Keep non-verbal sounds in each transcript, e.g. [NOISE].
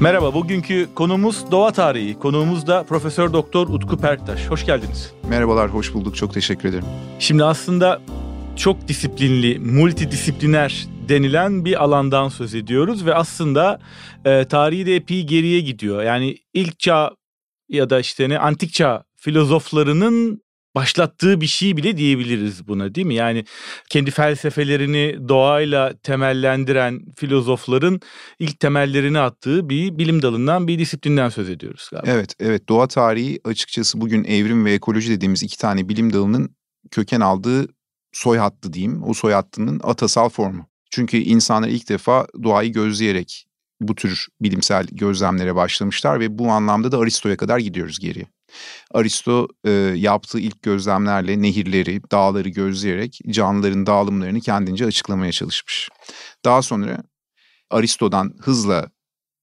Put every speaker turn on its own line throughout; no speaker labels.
Merhaba, bugünkü konumuz doğa tarihi. Konuğumuz da Profesör Doktor Utku Perktaş. Hoş geldiniz.
Merhabalar, hoş bulduk. Çok teşekkür ederim.
Şimdi aslında çok disiplinli, multidisipliner denilen bir alandan söz ediyoruz ve aslında e, tarihi de epey geriye gidiyor. Yani ilk çağ ya da işte ne antik çağ filozoflarının başlattığı bir şey bile diyebiliriz buna değil mi? Yani kendi felsefelerini doğayla temellendiren filozofların ilk temellerini attığı bir bilim dalından bir disiplinden söz ediyoruz
galiba. Evet, evet. Doğa tarihi açıkçası bugün evrim ve ekoloji dediğimiz iki tane bilim dalının köken aldığı soy hattı diyeyim. O soy hattının atasal formu. Çünkü insanlar ilk defa doğayı gözleyerek bu tür bilimsel gözlemlere başlamışlar ve bu anlamda da Aristo'ya kadar gidiyoruz geriye. Aristo e, yaptığı ilk gözlemlerle nehirleri, dağları gözleyerek canlıların dağılımlarını kendince açıklamaya çalışmış. Daha sonra Aristo'dan hızla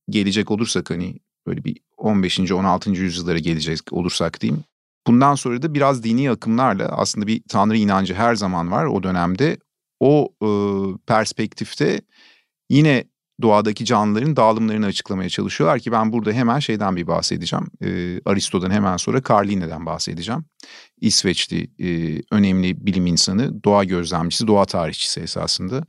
gelecek olursak hani böyle bir 15. 16. yüzyıllara gelecek olursak diyeyim. Bundan sonra da biraz dini akımlarla aslında bir tanrı inancı her zaman var o dönemde. O e, perspektifte yine doğadaki canlıların dağılımlarını açıklamaya çalışıyorlar ki ben burada hemen şeyden bir bahsedeceğim. E, Aristo'dan hemen sonra Carline'den bahsedeceğim. İsveçli e, önemli bilim insanı, doğa gözlemcisi, doğa tarihçisi esasında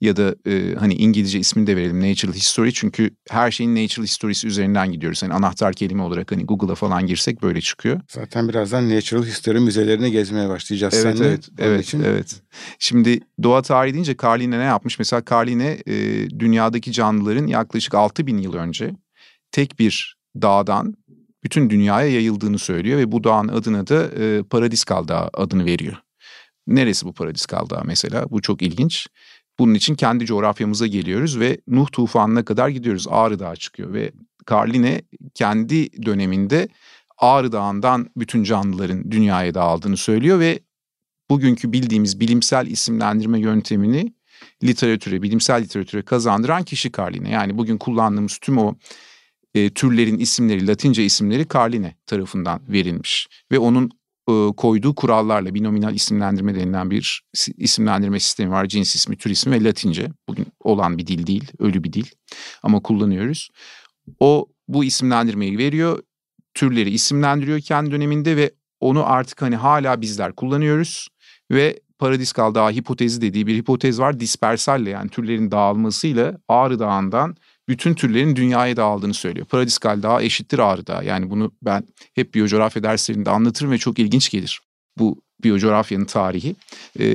ya da e, hani İngilizce ismini de verelim Natural History çünkü her şeyin Natural History'si üzerinden gidiyoruz. Hani anahtar kelime olarak hani Google'a falan girsek böyle çıkıyor.
Zaten birazdan Natural History müzelerine gezmeye başlayacağız
evet, seninle. Evet, evet, için. evet. Şimdi doğa tarihi deyince Carline ne yapmış? Mesela Carline e, dünyadaki canlıların yaklaşık 6000 yıl önce tek bir dağdan bütün dünyaya yayıldığını söylüyor ve bu dağın adına da e, Paradiskal Dağı adını veriyor. Neresi bu Paradiskal Dağı mesela? Bu çok ilginç. Bunun için kendi coğrafyamıza geliyoruz ve Nuh tufanına kadar gidiyoruz. Ağrı Dağı çıkıyor ve Carline kendi döneminde Ağrı Dağı'ndan bütün canlıların dünyaya dağıldığını söylüyor ve bugünkü bildiğimiz bilimsel isimlendirme yöntemini literatüre, bilimsel literatüre kazandıran kişi Carline. Yani bugün kullandığımız tüm o e, türlerin isimleri, Latince isimleri Carline tarafından verilmiş. Ve onun e, koyduğu kurallarla binominal isimlendirme denilen bir isimlendirme sistemi var. Cins ismi, tür ismi ve Latince. Bugün olan bir dil değil, ölü bir dil ama kullanıyoruz. O bu isimlendirmeyi veriyor, türleri isimlendiriyor kendi döneminde ve onu artık hani hala bizler kullanıyoruz ve Paradiskal Dağı hipotezi dediği bir hipotez var. Dispersalle yani türlerin dağılmasıyla Ağrı Dağı'ndan bütün türlerin dünyaya dağıldığını söylüyor. Paradiskal Dağı eşittir Ağrı Dağı. Yani bunu ben hep biyocoğrafya derslerinde anlatırım ve çok ilginç gelir. Bu biyocoğrafyanın tarihi. E,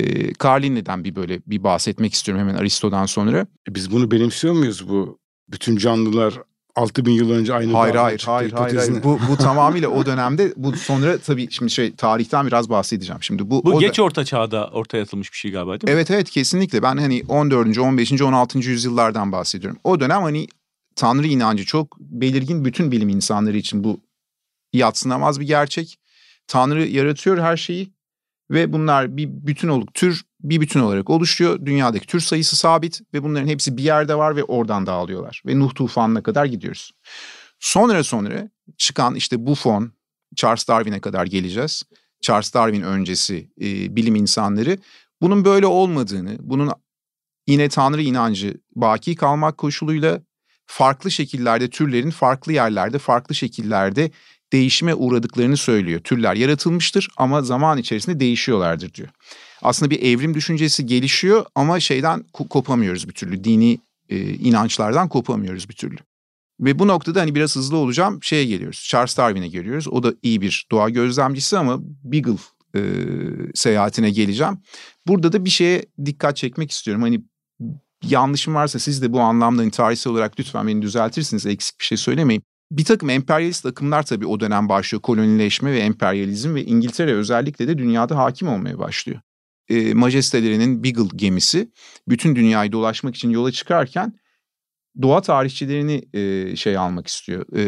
Carline'den bir böyle bir bahsetmek istiyorum hemen Aristo'dan sonra.
E biz bunu benimsiyor muyuz bu? Bütün canlılar 6000 yıl önce aynı
hayır hayır hayır, hayır hayır bu bu tamamıyla o dönemde bu sonra tabii şimdi şey tarihten biraz bahsedeceğim. Şimdi bu
bu geç da... orta çağda ortaya atılmış bir şey galiba değil mi?
Evet evet kesinlikle. Ben hani 14. 15. 16. yüzyıllardan bahsediyorum. O dönem hani tanrı inancı çok belirgin bütün bilim insanları için bu yatsınamaz bir gerçek. Tanrı yaratıyor her şeyi ve bunlar bir bütün olup tür bir bütün olarak oluşuyor. Dünyadaki tür sayısı sabit ve bunların hepsi bir yerde var ve oradan dağılıyorlar. Ve Nuh tufanına kadar gidiyoruz. Sonra sonra çıkan işte Buffon, Charles Darwin'e kadar geleceğiz. Charles Darwin öncesi e, bilim insanları bunun böyle olmadığını, bunun yine tanrı inancı baki kalmak koşuluyla farklı şekillerde türlerin farklı yerlerde, farklı şekillerde değişime uğradıklarını söylüyor. Türler yaratılmıştır ama zaman içerisinde değişiyorlardır diyor. Aslında bir evrim düşüncesi gelişiyor ama şeyden kopamıyoruz bir türlü. Dini e, inançlardan kopamıyoruz bir türlü. Ve bu noktada hani biraz hızlı olacağım şeye geliyoruz. Charles Darwin'e geliyoruz. O da iyi bir doğa gözlemcisi ama Beagle e, seyahatine geleceğim. Burada da bir şeye dikkat çekmek istiyorum. Hani yanlışım varsa siz de bu anlamda hani tarihsel olarak lütfen beni düzeltirsiniz. Eksik bir şey söylemeyin. Bir takım emperyalist akımlar tabii o dönem başlıyor. Kolonileşme ve emperyalizm ve İngiltere özellikle de dünyada hakim olmaya başlıyor. E, majestelerinin Beagle gemisi bütün dünyayı dolaşmak için yola çıkarken doğa tarihçilerini e, şey almak istiyor. E,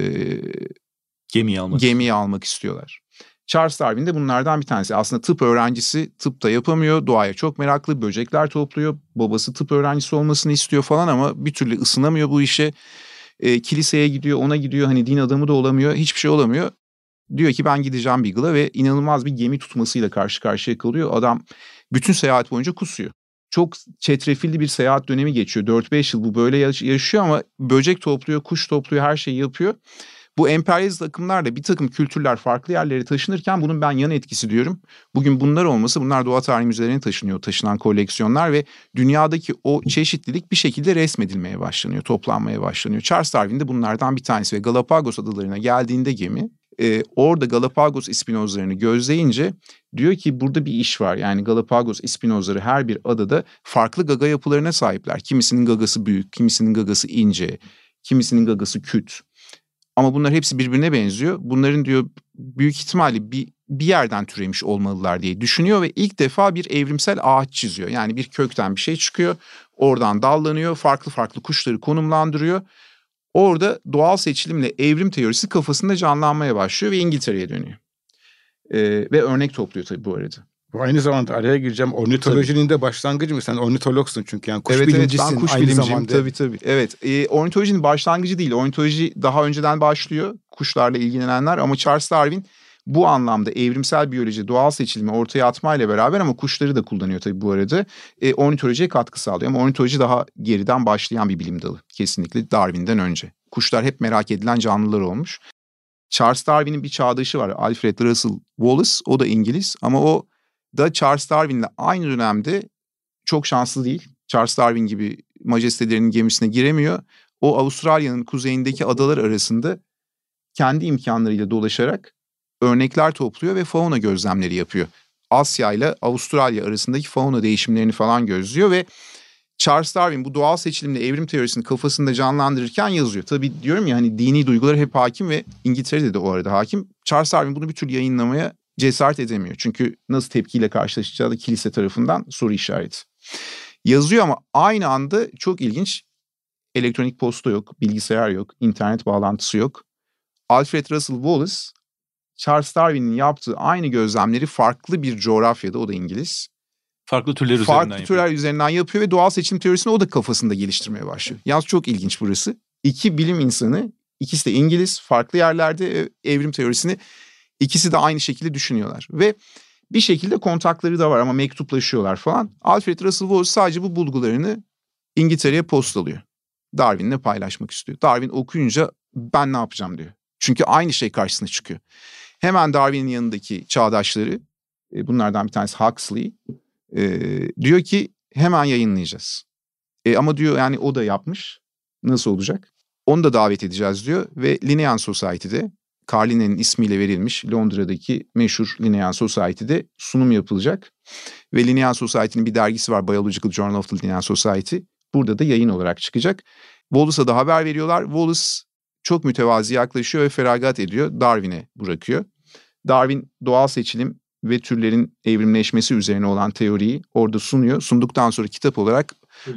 gemiyi almak.
Gemiyi almak istiyorlar. Charles Darwin de bunlardan bir tanesi. Aslında tıp öğrencisi tıp da yapamıyor. Doğaya çok meraklı. Böcekler topluyor. Babası tıp öğrencisi olmasını istiyor falan ama bir türlü ısınamıyor bu işe e, kiliseye gidiyor ona gidiyor hani din adamı da olamıyor hiçbir şey olamıyor. Diyor ki ben gideceğim Beagle'a ve inanılmaz bir gemi tutmasıyla karşı karşıya kalıyor. Adam bütün seyahat boyunca kusuyor. çok çetrefilli bir seyahat dönemi geçiyor. 4-5 yıl bu böyle yaşıyor ama böcek topluyor, kuş topluyor, her şeyi yapıyor. Bu emperyalist akımlarla bir takım kültürler farklı yerlere taşınırken bunun ben yan etkisi diyorum. Bugün bunlar olması bunlar doğa tarihi müzelerine taşınıyor taşınan koleksiyonlar ve dünyadaki o çeşitlilik bir şekilde resmedilmeye başlanıyor, toplanmaya başlanıyor. Charles Darwin de bunlardan bir tanesi ve Galapagos adalarına geldiğinde gemi e, orada Galapagos ispinozlarını gözleyince diyor ki burada bir iş var. Yani Galapagos ispinozları her bir adada farklı gaga yapılarına sahipler. Kimisinin gagası büyük, kimisinin gagası ince, kimisinin gagası küt. Ama bunlar hepsi birbirine benziyor. Bunların diyor büyük ihtimalle bir bir yerden türemiş olmalılar diye düşünüyor ve ilk defa bir evrimsel ağaç çiziyor. Yani bir kökten bir şey çıkıyor, oradan dallanıyor, farklı farklı kuşları konumlandırıyor. Orada doğal seçilimle evrim teorisi kafasında canlanmaya başlıyor ve İngiltere'ye dönüyor. Ee, ve örnek topluyor tabii bu arada.
Aynı zamanda araya gireceğim. Ornitolojinin de başlangıcı mı? Sen ornitologsun çünkü yani kuş
evet,
bilimcisin.
Evet ben kuş
aynı
bilimciyim
zamanda.
tabii tabii. Evet e, ornitolojinin başlangıcı değil. Ornitoloji daha önceden başlıyor kuşlarla ilgilenenler ama Charles Darwin bu anlamda evrimsel biyoloji, doğal seçilimi ortaya atmayla beraber ama kuşları da kullanıyor tabii bu arada. E, ornitolojiye katkı sağlıyor ama ornitoloji daha geriden başlayan bir bilim dalı kesinlikle Darwin'den önce. Kuşlar hep merak edilen canlılar olmuş. Charles Darwin'in bir çağdaşı var Alfred Russel Wallace o da İngiliz ama o da Charles Darwin'le aynı dönemde çok şanslı değil. Charles Darwin gibi majestelerinin gemisine giremiyor. O Avustralya'nın kuzeyindeki adalar arasında kendi imkanlarıyla dolaşarak örnekler topluyor ve fauna gözlemleri yapıyor. Asya ile Avustralya arasındaki fauna değişimlerini falan gözlüyor ve Charles Darwin bu doğal seçilimle evrim teorisini kafasında canlandırırken yazıyor. Tabii diyorum ya hani dini duygular hep hakim ve İngiltere'de de o arada hakim. Charles Darwin bunu bir türlü yayınlamaya cesaret edemiyor. Çünkü nasıl tepkiyle karşılaşacağı da kilise tarafından soru işareti. Yazıyor ama aynı anda çok ilginç elektronik posta yok, bilgisayar yok, internet bağlantısı yok. Alfred Russel Wallace Charles Darwin'in yaptığı aynı gözlemleri farklı bir coğrafyada o da İngiliz.
Farklı türler
farklı
üzerinden
Farklı türler
yapıyor.
üzerinden yapıyor ve doğal seçim teorisini o da kafasında geliştirmeye başlıyor. Yalnız çok ilginç burası. İki bilim insanı, ikisi de İngiliz, farklı yerlerde evrim teorisini ikisi de aynı şekilde düşünüyorlar. Ve bir şekilde kontakları da var ama mektuplaşıyorlar falan. Alfred Russel Wallace sadece bu bulgularını İngiltere'ye postalıyor. Darwin'le paylaşmak istiyor. Darwin okuyunca ben ne yapacağım diyor. Çünkü aynı şey karşısına çıkıyor. Hemen Darwin'in yanındaki çağdaşları e, bunlardan bir tanesi Huxley e, diyor ki hemen yayınlayacağız. E, ama diyor yani o da yapmış. Nasıl olacak? Onu da davet edeceğiz diyor ve Linnean Society'de Carl Linne'nin ismiyle verilmiş Londra'daki meşhur Linnean Society'de sunum yapılacak. Ve Linnean Society'nin bir dergisi var Biological Journal of the Linnean Society. Burada da yayın olarak çıkacak. Wallace'a da haber veriyorlar. Wallace çok mütevazi yaklaşıyor ve feragat ediyor. Darwin'e bırakıyor. Darwin doğal seçilim ve türlerin evrimleşmesi üzerine olan teoriyi orada sunuyor. Sunduktan sonra kitap olarak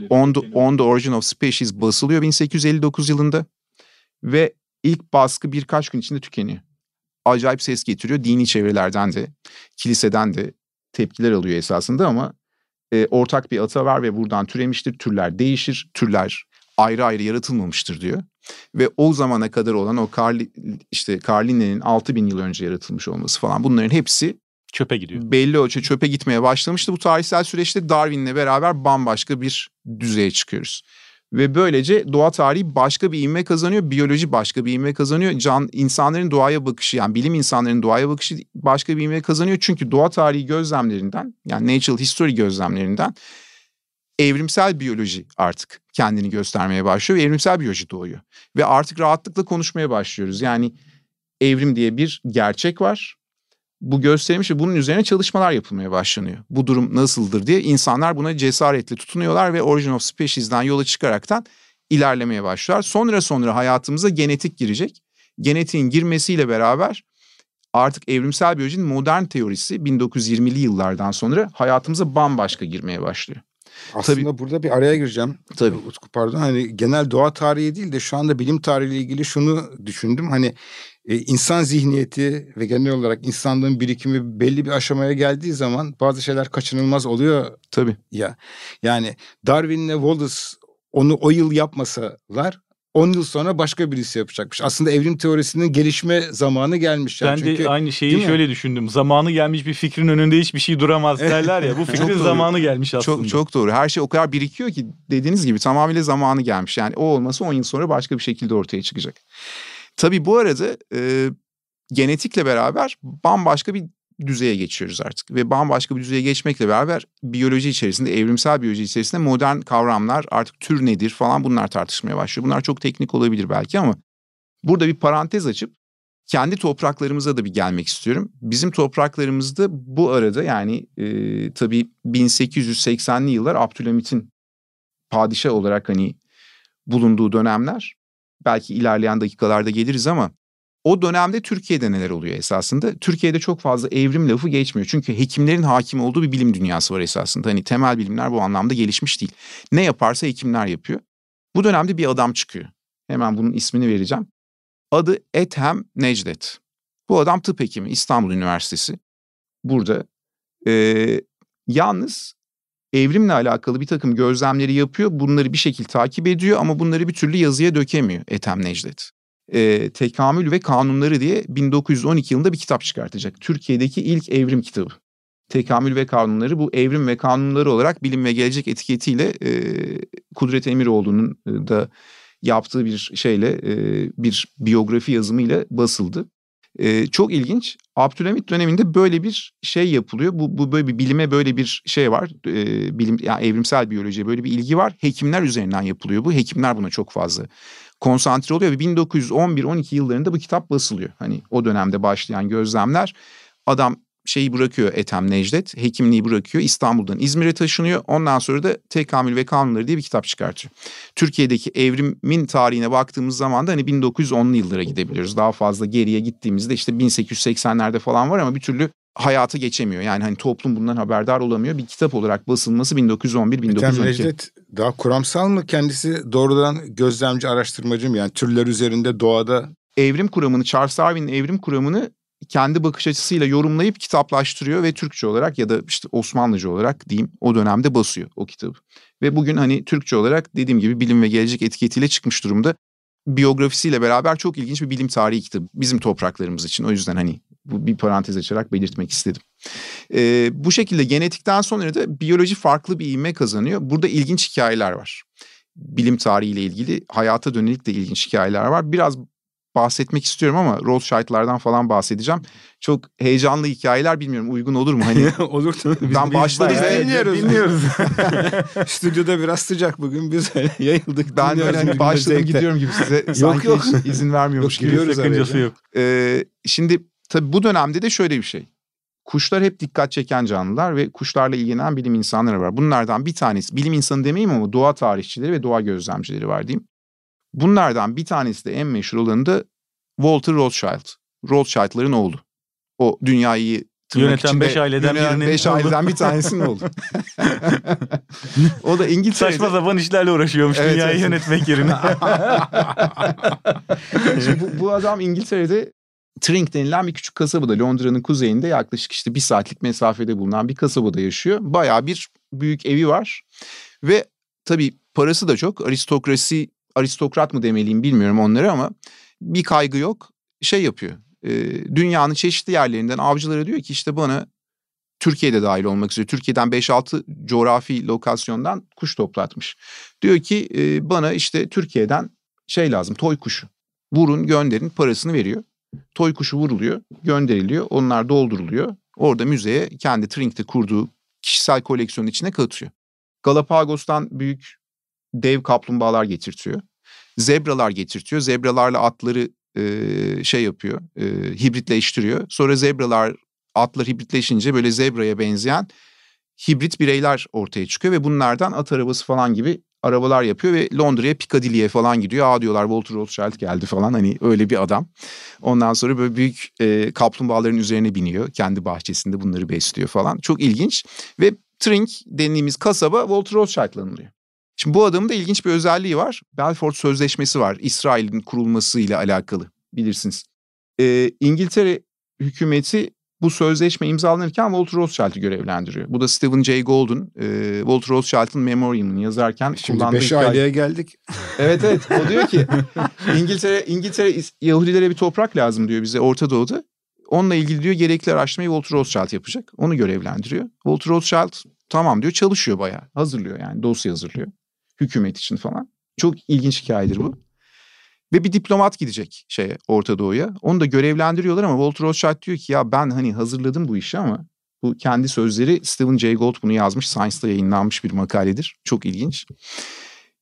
On the, On the Origin of Species basılıyor 1859 yılında. Ve ilk baskı birkaç gün içinde tükeniyor. Acayip ses getiriyor. Dini çevrelerden de, kiliseden de tepkiler alıyor esasında ama e, ortak bir ata var ve buradan türemiştir. Türler değişir, türler ayrı ayrı yaratılmamıştır diyor. Ve o zamana kadar olan o Carli, işte Carlinne'nin 6000 yıl önce yaratılmış olması falan bunların hepsi
çöpe gidiyor.
Belli ölçü çöpe gitmeye başlamıştı. Bu tarihsel süreçte Darwin'le beraber bambaşka bir düzeye çıkıyoruz. Ve böylece doğa tarihi başka bir inme kazanıyor, biyoloji başka bir inme kazanıyor. Can insanların doğaya bakışı yani bilim insanların doğaya bakışı başka bir inme kazanıyor. Çünkü doğa tarihi gözlemlerinden yani natural history gözlemlerinden evrimsel biyoloji artık kendini göstermeye başlıyor ve evrimsel biyoloji doğuyor. Ve artık rahatlıkla konuşmaya başlıyoruz. Yani evrim diye bir gerçek var. Bu gösterilmiş ve bunun üzerine çalışmalar yapılmaya başlanıyor. Bu durum nasıldır diye insanlar buna cesaretle tutunuyorlar ve Origin of Species'den yola çıkaraktan ilerlemeye başlar. Sonra sonra hayatımıza genetik girecek. Genetiğin girmesiyle beraber artık evrimsel biyolojinin modern teorisi 1920'li yıllardan sonra hayatımıza bambaşka girmeye başlıyor.
Aslında Tabii, burada bir araya gireceğim.
Tabii.
Utku pardon. Hani genel doğa tarihi değil de şu anda bilim tarihiyle ilgili şunu düşündüm. Hani e, insan zihniyeti ve genel olarak insanlığın birikimi belli bir aşamaya geldiği zaman bazı şeyler kaçınılmaz oluyor.
Tabii.
Ya yani Darwin'le Wallace onu o yıl yapmasalar 10 yıl sonra başka birisi yapacakmış. Aslında evrim teorisinin gelişme zamanı gelmiş.
Yani. Ben
Çünkü,
de aynı şeyi şöyle düşündüm. Zamanı gelmiş bir fikrin önünde hiçbir şey duramaz derler ya. Bu [LAUGHS] fikrin zamanı gelmiş aslında.
Çok çok doğru. Her şey o kadar birikiyor ki dediğiniz gibi tamamıyla zamanı gelmiş. Yani o olması 10 yıl sonra başka bir şekilde ortaya çıkacak. Tabii bu arada e, genetikle beraber bambaşka bir düzeye geçiyoruz artık. Ve bambaşka bir düzeye geçmekle beraber biyoloji içerisinde, evrimsel biyoloji içerisinde modern kavramlar artık tür nedir falan bunlar tartışmaya başlıyor. Bunlar çok teknik olabilir belki ama burada bir parantez açıp kendi topraklarımıza da bir gelmek istiyorum. Bizim topraklarımızda bu arada yani e, tabii 1880'li yıllar Abdülhamit'in padişah olarak hani bulunduğu dönemler. Belki ilerleyen dakikalarda geliriz ama o dönemde Türkiye'de neler oluyor esasında? Türkiye'de çok fazla evrim lafı geçmiyor. Çünkü hekimlerin hakim olduğu bir bilim dünyası var esasında. Hani temel bilimler bu anlamda gelişmiş değil. Ne yaparsa hekimler yapıyor. Bu dönemde bir adam çıkıyor. Hemen bunun ismini vereceğim. Adı Ethem Necdet. Bu adam tıp hekimi İstanbul Üniversitesi. Burada. Ee, yalnız evrimle alakalı bir takım gözlemleri yapıyor. Bunları bir şekilde takip ediyor ama bunları bir türlü yazıya dökemiyor Ethem Necdet e, Tekamül ve Kanunları diye 1912 yılında bir kitap çıkartacak. Türkiye'deki ilk evrim kitabı. Tekamül ve Kanunları bu evrim ve kanunları olarak bilim ve gelecek etiketiyle e, Kudret Emiroğlu'nun da yaptığı bir şeyle e, bir biyografi yazımıyla basıldı. E, çok ilginç. Abdülhamit döneminde böyle bir şey yapılıyor. Bu, bu böyle bir bilime böyle bir şey var. E, bilim yani evrimsel biyolojiye böyle bir ilgi var. Hekimler üzerinden yapılıyor bu. Hekimler buna çok fazla konsantre oluyor ve 1911-12 yıllarında bu kitap basılıyor. Hani o dönemde başlayan gözlemler adam şeyi bırakıyor Ethem Necdet, hekimliği bırakıyor İstanbul'dan İzmir'e taşınıyor. Ondan sonra da Tekamül ve Kanunları diye bir kitap çıkartıyor. Türkiye'deki evrimin tarihine baktığımız zaman da hani 1910'lu yıllara gidebiliyoruz. Daha fazla geriye gittiğimizde işte 1880'lerde falan var ama bir türlü hayata geçemiyor. Yani hani toplum bundan haberdar olamıyor. Bir kitap olarak basılması 1911-1912.
Necdet daha kuramsal mı kendisi doğrudan gözlemci araştırmacı mı? Yani türler üzerinde doğada.
Evrim kuramını Charles Darwin'in evrim kuramını kendi bakış açısıyla yorumlayıp kitaplaştırıyor ve Türkçe olarak ya da işte Osmanlıca olarak diyeyim o dönemde basıyor o kitabı. Ve bugün hani Türkçe olarak dediğim gibi bilim ve gelecek etiketiyle çıkmış durumda. Biyografisiyle beraber çok ilginç bir bilim tarihi kitabı bizim topraklarımız için. O yüzden hani bu bir parantez açarak belirtmek istedim. Ee, bu şekilde genetikten sonra da biyoloji farklı bir ivme kazanıyor. Burada ilginç hikayeler var. Bilim tarihiyle ilgili hayata dönelik de ilginç hikayeler var. Biraz bahsetmek istiyorum ama Rothschild'lardan falan bahsedeceğim. Çok heyecanlı hikayeler bilmiyorum uygun olur mu? Hani [LAUGHS]
olur tabii.
Ben başladım.
Biz [LAUGHS] dinliyoruz. dinliyoruz. [LAUGHS] Stüdyoda biraz sıcak bugün biz yayıldık.
Ben öyle hani başladım gidiyorum gibi size yok, yok. izin vermiyormuş
yok, gibi. Sakıncası yok.
Ee, şimdi Tabii bu dönemde de şöyle bir şey. Kuşlar hep dikkat çeken canlılar ve kuşlarla ilgilenen bilim insanları var. Bunlardan bir tanesi, bilim insanı demeyeyim ama doğa tarihçileri ve doğa gözlemcileri var diyeyim. Bunlardan bir tanesi de en meşhur olanı da Walter Rothschild. Rothschild'ların oğlu. O dünyayı
Yöneten beş aileden birinin
beş aileden bir tanesinin oğlu. [LAUGHS] o da İngiltere'de.
Saçma sapan işlerle uğraşıyormuş evet, dünyayı evet. yönetmek yerine. [LAUGHS] [LAUGHS]
Şimdi bu, bu adam İngiltere'de Trink denilen bir küçük kasabada Londra'nın kuzeyinde yaklaşık işte bir saatlik mesafede bulunan bir kasabada yaşıyor. Bayağı bir büyük evi var ve tabii parası da çok aristokrasi aristokrat mı demeliyim bilmiyorum onları ama bir kaygı yok şey yapıyor. E, dünyanın çeşitli yerlerinden avcılara diyor ki işte bana Türkiye'de dahil olmak üzere Türkiye'den 5-6 coğrafi lokasyondan kuş toplatmış. Diyor ki e, bana işte Türkiye'den şey lazım toy kuşu. Vurun gönderin parasını veriyor toy kuşu vuruluyor, gönderiliyor. Onlar dolduruluyor. Orada müzeye kendi Trink'te kurduğu kişisel koleksiyonun içine katıyor. Galapagos'tan büyük dev kaplumbağalar getirtiyor. Zebralar getirtiyor. Zebralarla atları e, şey yapıyor, e, hibritleştiriyor. Sonra zebralar, atlar hibritleşince böyle zebraya benzeyen hibrit bireyler ortaya çıkıyor ve bunlardan at arabası falan gibi arabalar yapıyor ve Londra'ya Piccadilly'e falan gidiyor. Aa diyorlar Walter Rothschild geldi falan hani öyle bir adam. Ondan sonra böyle büyük e, kaplumbağaların üzerine biniyor. Kendi bahçesinde bunları besliyor falan. Çok ilginç ve Trink dediğimiz kasaba Walter Rothschild'la anılıyor. Şimdi bu adamın da ilginç bir özelliği var. Belfort Sözleşmesi var. İsrail'in kurulmasıyla alakalı bilirsiniz. Ee, İngiltere hükümeti bu sözleşme imzalanırken Walter Rothschild'i görevlendiriyor. Bu da Stephen Jay Goulden, e, Walter Rothschild'ın Memorial'ını yazarken
Şimdi
kullandığı
beş
hikaye-
aileye geldik. [LAUGHS]
Evet evet o diyor ki İngiltere İngiltere Yahudilere bir toprak lazım diyor bize Orta Doğu'da. Onunla ilgili diyor gerekli araştırmayı Walter Rothschild yapacak. Onu görevlendiriyor. Walter Rothschild tamam diyor çalışıyor bayağı. Hazırlıyor yani dosya hazırlıyor. Hükümet için falan. Çok ilginç hikayedir bu. Ve bir diplomat gidecek şeye Orta Doğu'ya. Onu da görevlendiriyorlar ama Walter Rothschild diyor ki ya ben hani hazırladım bu işi ama bu kendi sözleri Stephen Jay Gould bunu yazmış. Science'da yayınlanmış bir makaledir. Çok ilginç.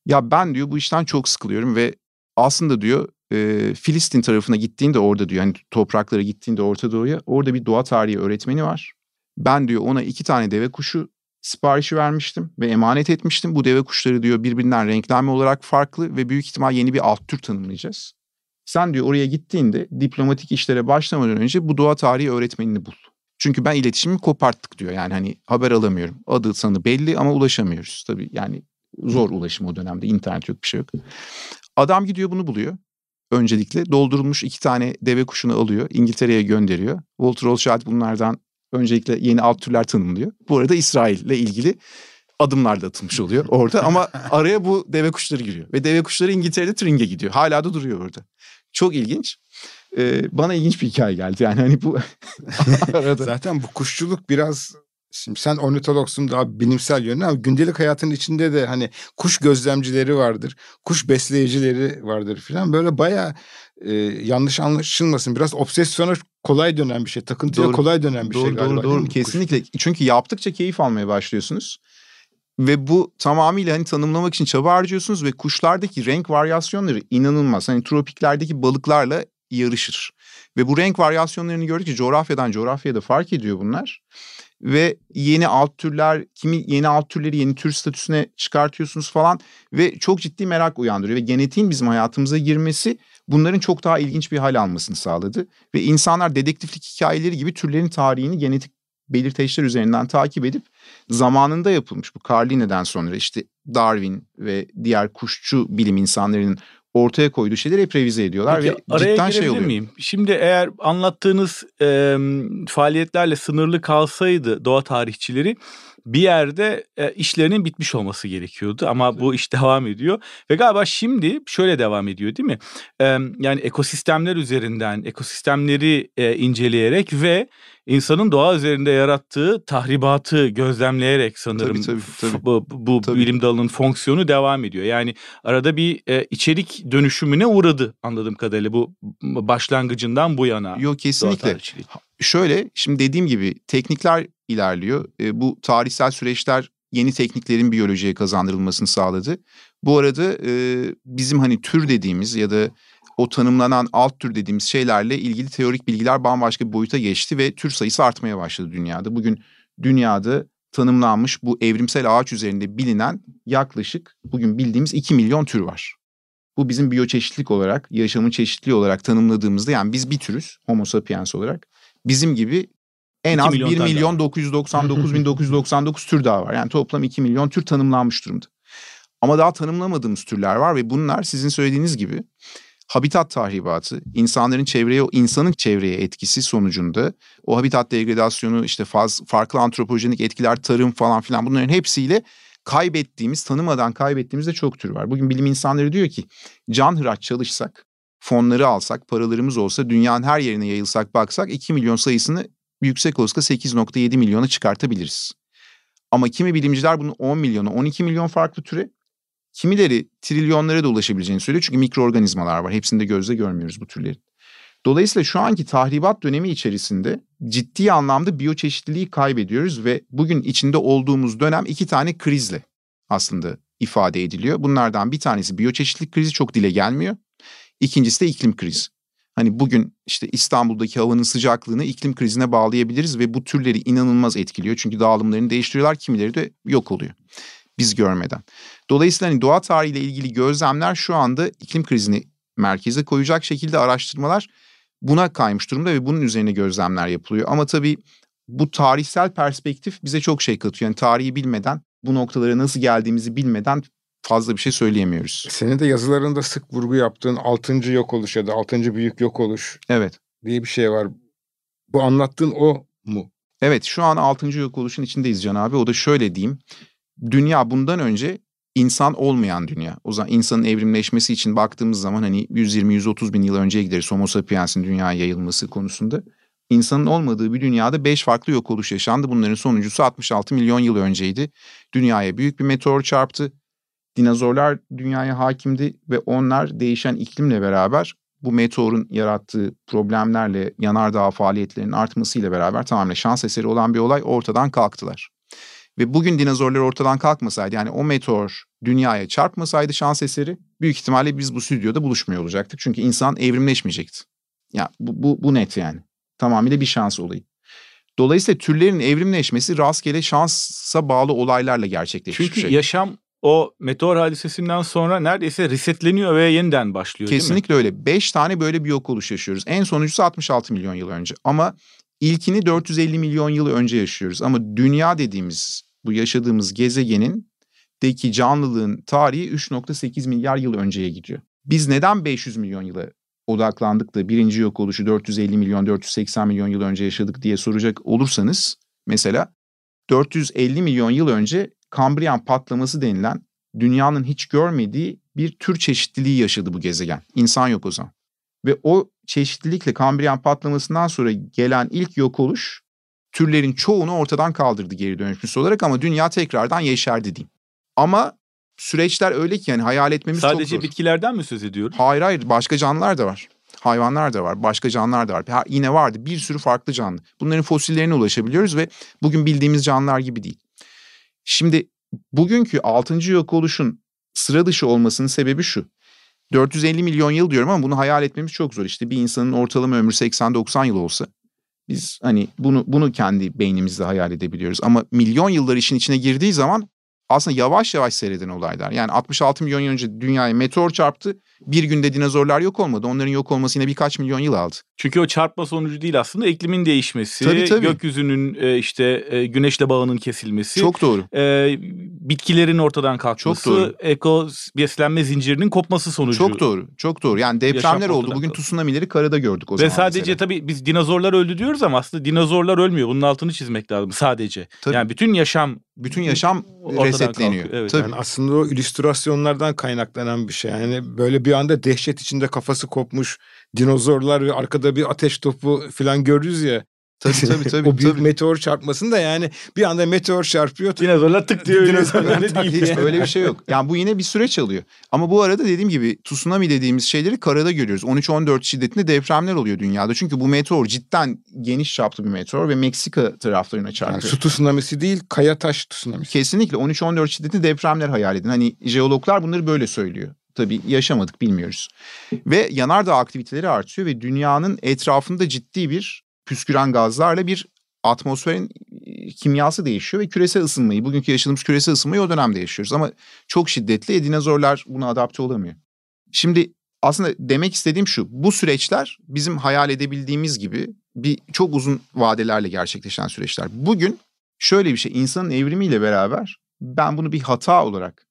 Ya ben diyor bu işten çok sıkılıyorum ve aslında diyor e, Filistin tarafına gittiğinde orada diyor hani topraklara gittiğinde Orta Doğu'ya orada bir doğa tarihi öğretmeni var. Ben diyor ona iki tane deve kuşu siparişi vermiştim ve emanet etmiştim. Bu deve kuşları diyor birbirinden renklenme olarak farklı ve büyük ihtimal yeni bir alt tür tanımlayacağız. Sen diyor oraya gittiğinde diplomatik işlere başlamadan önce bu doğa tarihi öğretmenini bul. Çünkü ben iletişimi koparttık diyor. Yani hani haber alamıyorum. Adı sanı belli ama ulaşamıyoruz. Tabii yani zor ulaşım o dönemde. internet yok bir şey yok. Adam gidiyor bunu buluyor. Öncelikle doldurulmuş iki tane deve kuşunu alıyor. İngiltere'ye gönderiyor. Walter Rothschild bunlardan öncelikle yeni alt türler tanımlıyor. Bu arada İsrail'le ilgili adımlar da atılmış oluyor orada ama [LAUGHS] araya bu deve kuşları giriyor. Ve deve kuşları İngiltere'de Turing'e gidiyor. Hala da duruyor orada. Çok ilginç. Ee, bana ilginç bir hikaye geldi yani hani bu [LAUGHS] [LAUGHS] arada.
Zaten bu kuşçuluk biraz Şimdi sen ornitologsun daha bilimsel yönde ama gündelik hayatın içinde de hani kuş gözlemcileri vardır, kuş besleyicileri vardır filan. Böyle bayağı e, yanlış anlaşılmasın. Biraz obsesyona kolay dönen bir şey, takıntıya
Doğru.
kolay dönen bir
doğru,
şey galiba.
Doğru doğru
mi kuş?
kesinlikle. Çünkü yaptıkça keyif almaya başlıyorsunuz. Ve bu tamamıyla hani tanımlamak için çaba harcıyorsunuz ve kuşlardaki renk varyasyonları inanılmaz. Hani tropiklerdeki balıklarla yarışır. Ve bu renk varyasyonlarını gördükçe coğrafyadan coğrafyaya da fark ediyor bunlar. Ve yeni alt türler, kimi yeni alt türleri yeni tür statüsüne çıkartıyorsunuz falan. Ve çok ciddi merak uyandırıyor. Ve genetiğin bizim hayatımıza girmesi bunların çok daha ilginç bir hal almasını sağladı. Ve insanlar dedektiflik hikayeleri gibi türlerin tarihini genetik belirteçler üzerinden takip edip zamanında yapılmış bu Carline'den sonra işte Darwin ve diğer kuşçu bilim insanlarının ortaya koyduğu şeyleri hep revize ediyorlar
Peki,
ve
araya
cidden şey oluyor.
miyim? Şimdi eğer anlattığınız e, faaliyetlerle sınırlı kalsaydı doğa tarihçileri bir yerde e, işlerinin bitmiş olması gerekiyordu ama bu iş devam ediyor ve galiba şimdi şöyle devam ediyor değil mi? E, yani ekosistemler üzerinden ekosistemleri e, inceleyerek ve insanın doğa üzerinde yarattığı tahribatı gözlemleyerek sanırım
Tabii, tabii, tabii.
bu, bu
Tabii.
bilim dalının fonksiyonu devam ediyor. Yani arada bir e, içerik dönüşümüne uğradı anladığım kadarıyla bu başlangıcından bu yana.
Yok kesinlikle. Şöyle şimdi dediğim gibi teknikler ilerliyor. E, bu tarihsel süreçler yeni tekniklerin biyolojiye kazandırılmasını sağladı. Bu arada e, bizim hani tür dediğimiz ya da o tanımlanan alt tür dediğimiz şeylerle ilgili teorik bilgiler bambaşka bir boyuta geçti ve tür sayısı artmaya başladı dünyada. Bugün dünyada tanımlanmış bu evrimsel ağaç üzerinde bilinen yaklaşık bugün bildiğimiz 2 milyon tür var. Bu bizim biyoçeşitlilik olarak, yaşamın çeşitliliği olarak tanımladığımızda yani biz bir türüz Homo sapiens olarak. Bizim gibi en
2
az
milyon
1
tane
milyon 999 [LAUGHS] bin 999 tür daha var. Yani toplam 2 milyon tür tanımlanmış durumda. Ama daha tanımlamadığımız türler var ve bunlar sizin söylediğiniz gibi habitat tahribatı, insanların çevreye, insanın çevreye etkisi sonucunda o habitat degradasyonu, işte faz, farklı antropojenik etkiler, tarım falan filan bunların hepsiyle kaybettiğimiz, tanımadan kaybettiğimiz de çok tür var. Bugün bilim insanları diyor ki can hıraç çalışsak, fonları alsak, paralarımız olsa, dünyanın her yerine yayılsak, baksak 2 milyon sayısını yüksek olasılıkla 8.7 milyona çıkartabiliriz. Ama kimi bilimciler bunu 10 milyona, 12 milyon farklı türe, kimileri trilyonlara da ulaşabileceğini söylüyor. Çünkü mikroorganizmalar var. Hepsini de gözle görmüyoruz bu türlerin. Dolayısıyla şu anki tahribat dönemi içerisinde ciddi anlamda biyoçeşitliliği kaybediyoruz ve bugün içinde olduğumuz dönem iki tane krizle aslında ifade ediliyor. Bunlardan bir tanesi biyoçeşitlilik krizi çok dile gelmiyor. İkincisi de iklim krizi. Hani bugün işte İstanbul'daki havanın sıcaklığını iklim krizine bağlayabiliriz ve bu türleri inanılmaz etkiliyor. Çünkü dağılımlarını değiştiriyorlar, kimileri de yok oluyor biz görmeden. Dolayısıyla hani doğa tarihiyle ilgili gözlemler şu anda iklim krizini merkeze koyacak şekilde araştırmalar buna kaymış durumda ve bunun üzerine gözlemler yapılıyor. Ama tabii bu tarihsel perspektif bize çok şey katıyor. Yani tarihi bilmeden, bu noktalara nasıl geldiğimizi bilmeden fazla bir şey söyleyemiyoruz.
Senin de yazılarında sık vurgu yaptığın 6. yok oluş ya da 6. büyük yok oluş
Evet.
diye bir şey var. Bu anlattığın o mu?
Evet şu an 6. yok oluşun içindeyiz Can abi. O da şöyle diyeyim. Dünya bundan önce insan olmayan dünya. O zaman insanın evrimleşmesi için baktığımız zaman hani 120-130 bin yıl önceye gideriz Homo sapiens'in dünyaya yayılması konusunda. İnsanın olmadığı bir dünyada 5 farklı yok oluş yaşandı. Bunların sonuncusu 66 milyon yıl önceydi. Dünyaya büyük bir meteor çarptı. Dinozorlar dünyaya hakimdi ve onlar değişen iklimle beraber bu meteorun yarattığı problemlerle yanardağ faaliyetlerinin artmasıyla beraber tamamen şans eseri olan bir olay ortadan kalktılar. Ve bugün dinozorlar ortadan kalkmasaydı yani o meteor dünyaya çarpmasaydı şans eseri büyük ihtimalle biz bu stüdyoda buluşmuyor olacaktık. Çünkü insan evrimleşmeyecekti. Ya bu, bu, bu net yani. Tamamıyla bir şans olayı. Dolayısıyla türlerin evrimleşmesi rastgele şansa bağlı olaylarla gerçekleşmiş
Çünkü
bir şey.
yaşam o meteor hadisesinden sonra neredeyse resetleniyor ve yeniden başlıyor?
Kesinlikle öyle. 5 tane böyle bir yok oluş yaşıyoruz. En sonuncusu 66 milyon yıl önce. Ama ilkini 450 milyon yıl önce yaşıyoruz. Ama dünya dediğimiz bu yaşadığımız gezegenin deki canlılığın tarihi 3.8 milyar yıl önceye gidiyor. Biz neden 500 milyon yıla odaklandık da birinci yok oluşu 450 milyon 480 milyon yıl önce yaşadık diye soracak olursanız mesela 450 milyon yıl önce Kambriyan patlaması denilen dünyanın hiç görmediği bir tür çeşitliliği yaşadı bu gezegen. İnsan yok o zaman. Ve o çeşitlilikle Kambriyan patlamasından sonra gelen ilk yok oluş türlerin çoğunu ortadan kaldırdı geri dönüşmüş olarak ama dünya tekrardan yeşerdi diyeyim. Ama süreçler öyle ki yani hayal etmemiz çok
Sadece
zor.
bitkilerden mi söz ediyoruz?
Hayır hayır başka canlılar da var. Hayvanlar da var, başka canlılar da var. Ha, yine vardı bir sürü farklı canlı. Bunların fosillerine ulaşabiliyoruz ve bugün bildiğimiz canlılar gibi değil. Şimdi bugünkü 6. yok oluşun sıra dışı olmasının sebebi şu. 450 milyon yıl diyorum ama bunu hayal etmemiz çok zor. İşte bir insanın ortalama ömrü 80-90 yıl olsa biz hani bunu bunu kendi beynimizde hayal edebiliyoruz. Ama milyon yıllar işin içine girdiği zaman aslında yavaş yavaş seyreden olaylar. Yani 66 milyon yıl önce dünyaya meteor çarptı. Bir günde dinozorlar yok olmadı. Onların yok olması yine birkaç milyon yıl aldı.
Çünkü o çarpma sonucu değil aslında iklimin değişmesi,
Tabii, tabii.
gökyüzünün e, işte e, güneşle bağının kesilmesi,
Çok doğru.
e, bitkilerin ortadan kalkması,
Çok doğru.
eko beslenme zincirinin kopması sonucu.
Çok doğru. Çok doğru. Yani depremler oldu. Bugün
kalktı.
tsunami'leri karada gördük o
Ve
zaman
sadece
mesela.
tabii biz dinozorlar öldü diyoruz ama aslında dinozorlar ölmüyor. Bunun altını çizmek lazım sadece.
Tabii.
Yani bütün yaşam
bütün yaşam
ortadan
resetleniyor.
kalkıyor. Evet.
Tabii.
Yani aslında o illüstrasyonlardan kaynaklanan bir şey. Yani böyle bir anda dehşet içinde kafası kopmuş dinozorlar ve arkada bir ateş topu falan görürüz ya.
Tabii tabii [LAUGHS] tabii.
o büyük
tabii.
meteor çarpmasında yani bir anda meteor çarpıyor.
dinozorlar tık diye ölüyor.
Dinozorlar
Öyle değil.
öyle bir şey yok. Yani bu yine bir süreç alıyor. Ama bu arada dediğim gibi tsunami dediğimiz şeyleri karada görüyoruz. 13-14 şiddetinde depremler oluyor dünyada. Çünkü bu meteor cidden geniş çaplı bir meteor ve Meksika taraflarına
Yani
çarpıyor.
su tsunamisi değil kaya taş tsunamisi.
Kesinlikle 13-14 şiddetli depremler hayal edin. Hani jeologlar bunları böyle söylüyor. Tabii yaşamadık bilmiyoruz. Ve yanardağ aktiviteleri artıyor ve dünyanın etrafında ciddi bir püsküren gazlarla bir atmosferin e, kimyası değişiyor ve küresel ısınmayı, bugünkü yaşadığımız küresel ısınmayı o dönemde yaşıyoruz. Ama çok şiddetli dinozorlar buna adapte olamıyor. Şimdi aslında demek istediğim şu, bu süreçler bizim hayal edebildiğimiz gibi bir çok uzun vadelerle gerçekleşen süreçler. Bugün şöyle bir şey, insanın evrimiyle beraber ben bunu bir hata olarak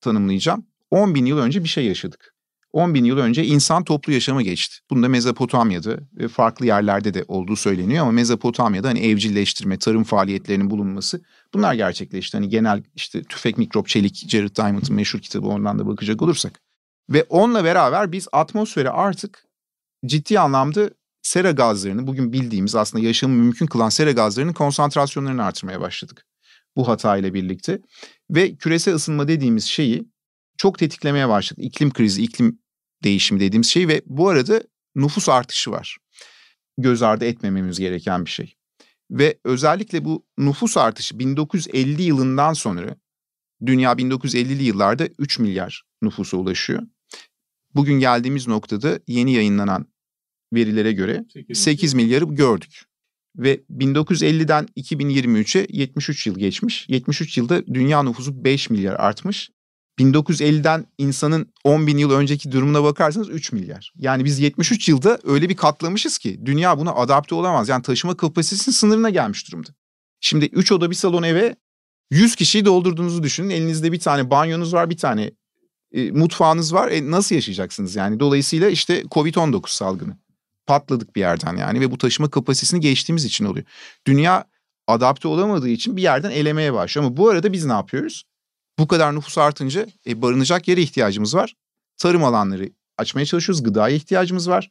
tanımlayacağım. 10 bin yıl önce bir şey yaşadık. 10 bin yıl önce insan toplu yaşama geçti. Bunda Mezopotamya'da ve farklı yerlerde de olduğu söyleniyor ama Mezopotamya'da hani evcilleştirme, tarım faaliyetlerinin bulunması bunlar gerçekleşti. Hani genel işte tüfek, mikrop, çelik, Jared Diamond'ın meşhur kitabı ondan da bakacak olursak. Ve onunla beraber biz atmosfere artık ciddi anlamda sera gazlarını bugün bildiğimiz aslında yaşamı mümkün kılan sera gazlarının konsantrasyonlarını artırmaya başladık. Bu hata ile birlikte ve küresel ısınma dediğimiz şeyi çok tetiklemeye başladı. İklim krizi, iklim değişimi dediğimiz şey ve bu arada nüfus artışı var. Göz ardı etmememiz gereken bir şey. Ve özellikle bu nüfus artışı 1950 yılından sonra dünya 1950'li yıllarda 3 milyar nüfusa ulaşıyor. Bugün geldiğimiz noktada yeni yayınlanan verilere göre 8 milyarı gördük. Ve 1950'den 2023'e 73 yıl geçmiş. 73 yılda dünya nüfusu 5 milyar artmış. 1950'den insanın 10 bin yıl önceki durumuna bakarsanız 3 milyar. Yani biz 73 yılda öyle bir katlamışız ki dünya buna adapte olamaz. Yani taşıma kapasitesinin sınırına gelmiş durumda. Şimdi 3 oda bir salon eve 100 kişiyi doldurduğunuzu düşünün. Elinizde bir tane banyonuz var, bir tane e, mutfağınız var. E, nasıl yaşayacaksınız yani? Dolayısıyla işte Covid-19 salgını patladık bir yerden yani ve bu taşıma kapasitesini geçtiğimiz için oluyor. Dünya adapte olamadığı için bir yerden elemeye başlıyor ama bu arada biz ne yapıyoruz? Bu kadar nüfus artınca e, barınacak yere ihtiyacımız var. Tarım alanları açmaya çalışıyoruz. Gıdaya ihtiyacımız var.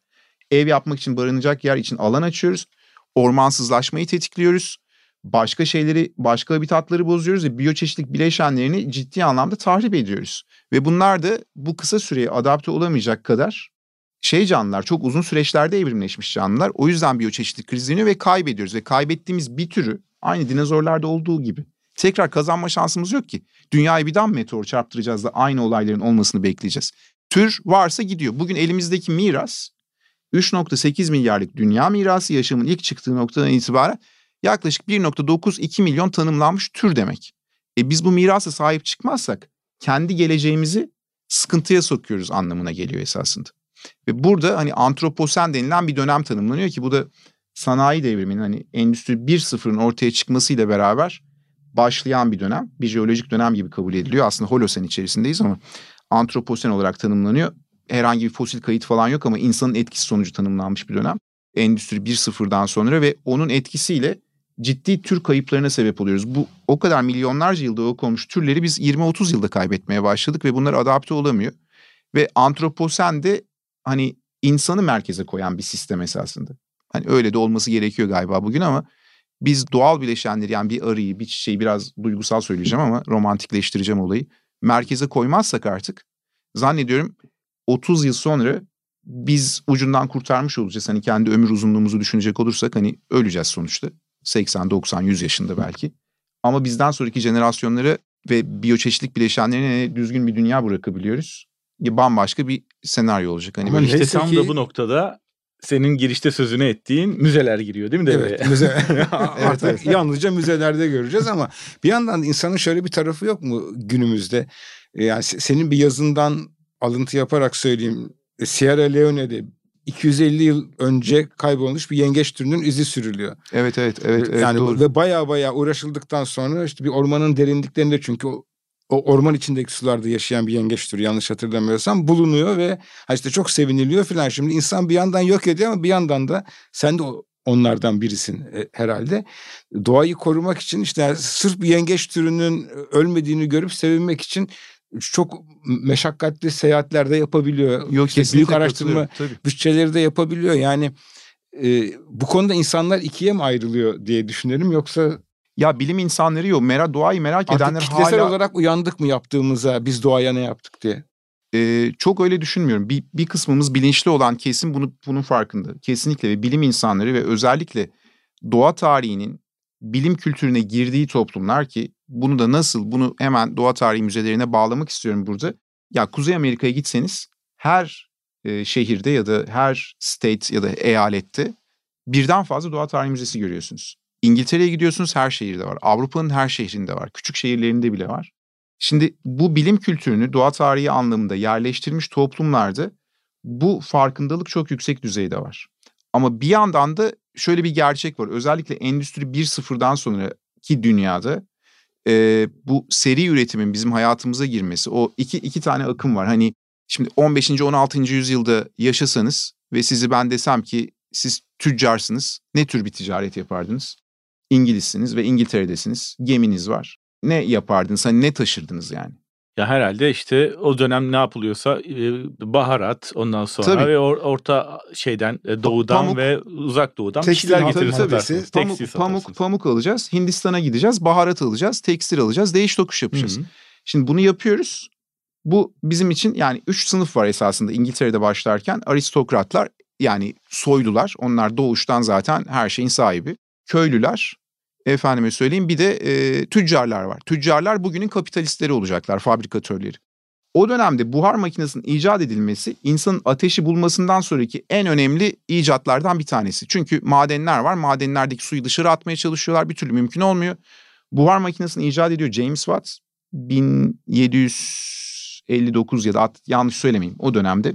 Ev yapmak için barınacak yer için alan açıyoruz. Ormansızlaşmayı tetikliyoruz. Başka şeyleri, başka habitatları bozuyoruz ve biyoçeşitlik bileşenlerini ciddi anlamda tahrip ediyoruz. Ve bunlar da bu kısa süreye adapte olamayacak kadar şey canlılar, çok uzun süreçlerde evrimleşmiş canlılar. O yüzden biyoçeşitlik krizleniyor ve kaybediyoruz. Ve kaybettiğimiz bir türü aynı dinozorlarda olduğu gibi tekrar kazanma şansımız yok ki. Dünyayı bir daha meteor çarptıracağız da aynı olayların olmasını bekleyeceğiz. Tür varsa gidiyor. Bugün elimizdeki miras 3.8 milyarlık dünya mirası yaşamın ilk çıktığı noktadan itibaren yaklaşık 1.92 milyon tanımlanmış tür demek. E biz bu mirasa sahip çıkmazsak kendi geleceğimizi sıkıntıya sokuyoruz anlamına geliyor esasında. Ve burada hani antroposen denilen bir dönem tanımlanıyor ki bu da sanayi devriminin hani endüstri 1.0'ın ortaya çıkmasıyla beraber başlayan bir dönem. Bir jeolojik dönem gibi kabul ediliyor. Aslında holosen içerisindeyiz ama antroposen olarak tanımlanıyor. Herhangi bir fosil kayıt falan yok ama insanın etkisi sonucu tanımlanmış bir dönem. Endüstri 1.0'dan sonra ve onun etkisiyle ciddi tür kayıplarına sebep oluyoruz. Bu o kadar milyonlarca yılda yok olmuş türleri biz 20-30 yılda kaybetmeye başladık ve bunlar adapte olamıyor. Ve antroposen de hani insanı merkeze koyan bir sistem esasında. Hani öyle de olması gerekiyor galiba bugün ama biz doğal bileşenleri yani bir arıyı, bir çiçeği biraz duygusal söyleyeceğim ama romantikleştireceğim olayı. Merkeze koymazsak artık zannediyorum 30 yıl sonra biz ucundan kurtarmış olacağız. Hani kendi ömür uzunluğumuzu düşünecek olursak hani öleceğiz sonuçta. 80, 90, 100 yaşında belki. Ama bizden sonraki jenerasyonları ve biyoçeşitlik bileşenlerine düzgün bir dünya bırakabiliyoruz. Bambaşka bir senaryo olacak. Hani
Ama
böyle
işte tam da bu noktada senin girişte sözünü ettiğin müzeler giriyor değil mi devreye?
Evet, müze, [LAUGHS] artık evet. yalnızca müzelerde göreceğiz ama bir yandan insanın şöyle bir tarafı yok mu günümüzde? Yani senin bir yazından alıntı yaparak söyleyeyim. Sierra Leone'de 250 yıl önce kaybolmuş bir yengeç türünün izi sürülüyor.
Evet evet evet. evet
yani
doğru.
ve baya baya uğraşıldıktan sonra işte bir ormanın derinliklerinde çünkü o, o orman içindeki sularda yaşayan bir yengeç türü yanlış hatırlamıyorsam bulunuyor ve işte çok seviniliyor filan. Şimdi insan bir yandan yok ediyor ama bir yandan da sen de onlardan birisin e, herhalde. Doğayı korumak için işte sırf bir yengeç türünün ölmediğini görüp sevinmek için çok meşakkatli seyahatlerde yapabiliyor. Yok işte büyük araştırma bütçeleri de yapabiliyor. Yani e, bu konuda insanlar ikiye mi ayrılıyor diye düşünelim yoksa
ya bilim insanları yok. Merak doğayı merak
Artık
edenler hala
olarak uyandık mı yaptığımıza biz doğaya ne yaptık diye.
Ee, çok öyle düşünmüyorum. Bir, bir kısmımız bilinçli olan kesin bunu bunun farkında. Kesinlikle ve bilim insanları ve özellikle doğa tarihinin bilim kültürüne girdiği toplumlar ki bunu da nasıl bunu hemen doğa tarihi müzelerine bağlamak istiyorum burada. Ya Kuzey Amerika'ya gitseniz her e, şehirde ya da her state ya da eyalette birden fazla doğa tarihi müzesi görüyorsunuz. İngiltere'ye gidiyorsunuz her şehirde var. Avrupa'nın her şehrinde var. Küçük şehirlerinde bile var. Şimdi bu bilim kültürünü doğa tarihi anlamında yerleştirmiş toplumlarda bu farkındalık çok yüksek düzeyde var. Ama bir yandan da şöyle bir gerçek var. Özellikle Endüstri 1.0'dan sonraki dünyada e, bu seri üretimin bizim hayatımıza girmesi o iki, iki tane akım var. Hani şimdi 15. 16. yüzyılda yaşasanız ve sizi ben desem ki siz tüccarsınız ne tür bir ticaret yapardınız? İngilizsiniz ve İngiltere'desiniz geminiz var. Ne yapardınız hani ne taşırdınız yani?
Ya herhalde işte o dönem ne yapılıyorsa e, baharat ondan sonra
Tabii.
ve or, orta şeyden e, doğudan
Pamuk.
ve uzak doğudan
Tekstil
şeyler
tabii,
getirir
tabii.
Pamuk, pamuk, pamuk alacağız. Hindistan'a gideceğiz. Baharat alacağız. Tekstil alacağız. Değiş tokuş yapacağız.
Hı hı.
Şimdi bunu yapıyoruz. Bu bizim için yani üç sınıf var esasında İngiltere'de başlarken. Aristokratlar yani soylular. Onlar doğuştan zaten her şeyin sahibi. Köylüler. Efendime söyleyeyim bir de e, tüccarlar var. Tüccarlar bugünün kapitalistleri olacaklar. Fabrikatörleri. O dönemde buhar makinesinin icat edilmesi insanın ateşi bulmasından sonraki en önemli icatlardan bir tanesi. Çünkü madenler var. Madenlerdeki suyu dışarı atmaya çalışıyorlar. Bir türlü mümkün olmuyor. Buhar makinesini icat ediyor James Watt. 1759 ya da at- yanlış söylemeyeyim o dönemde.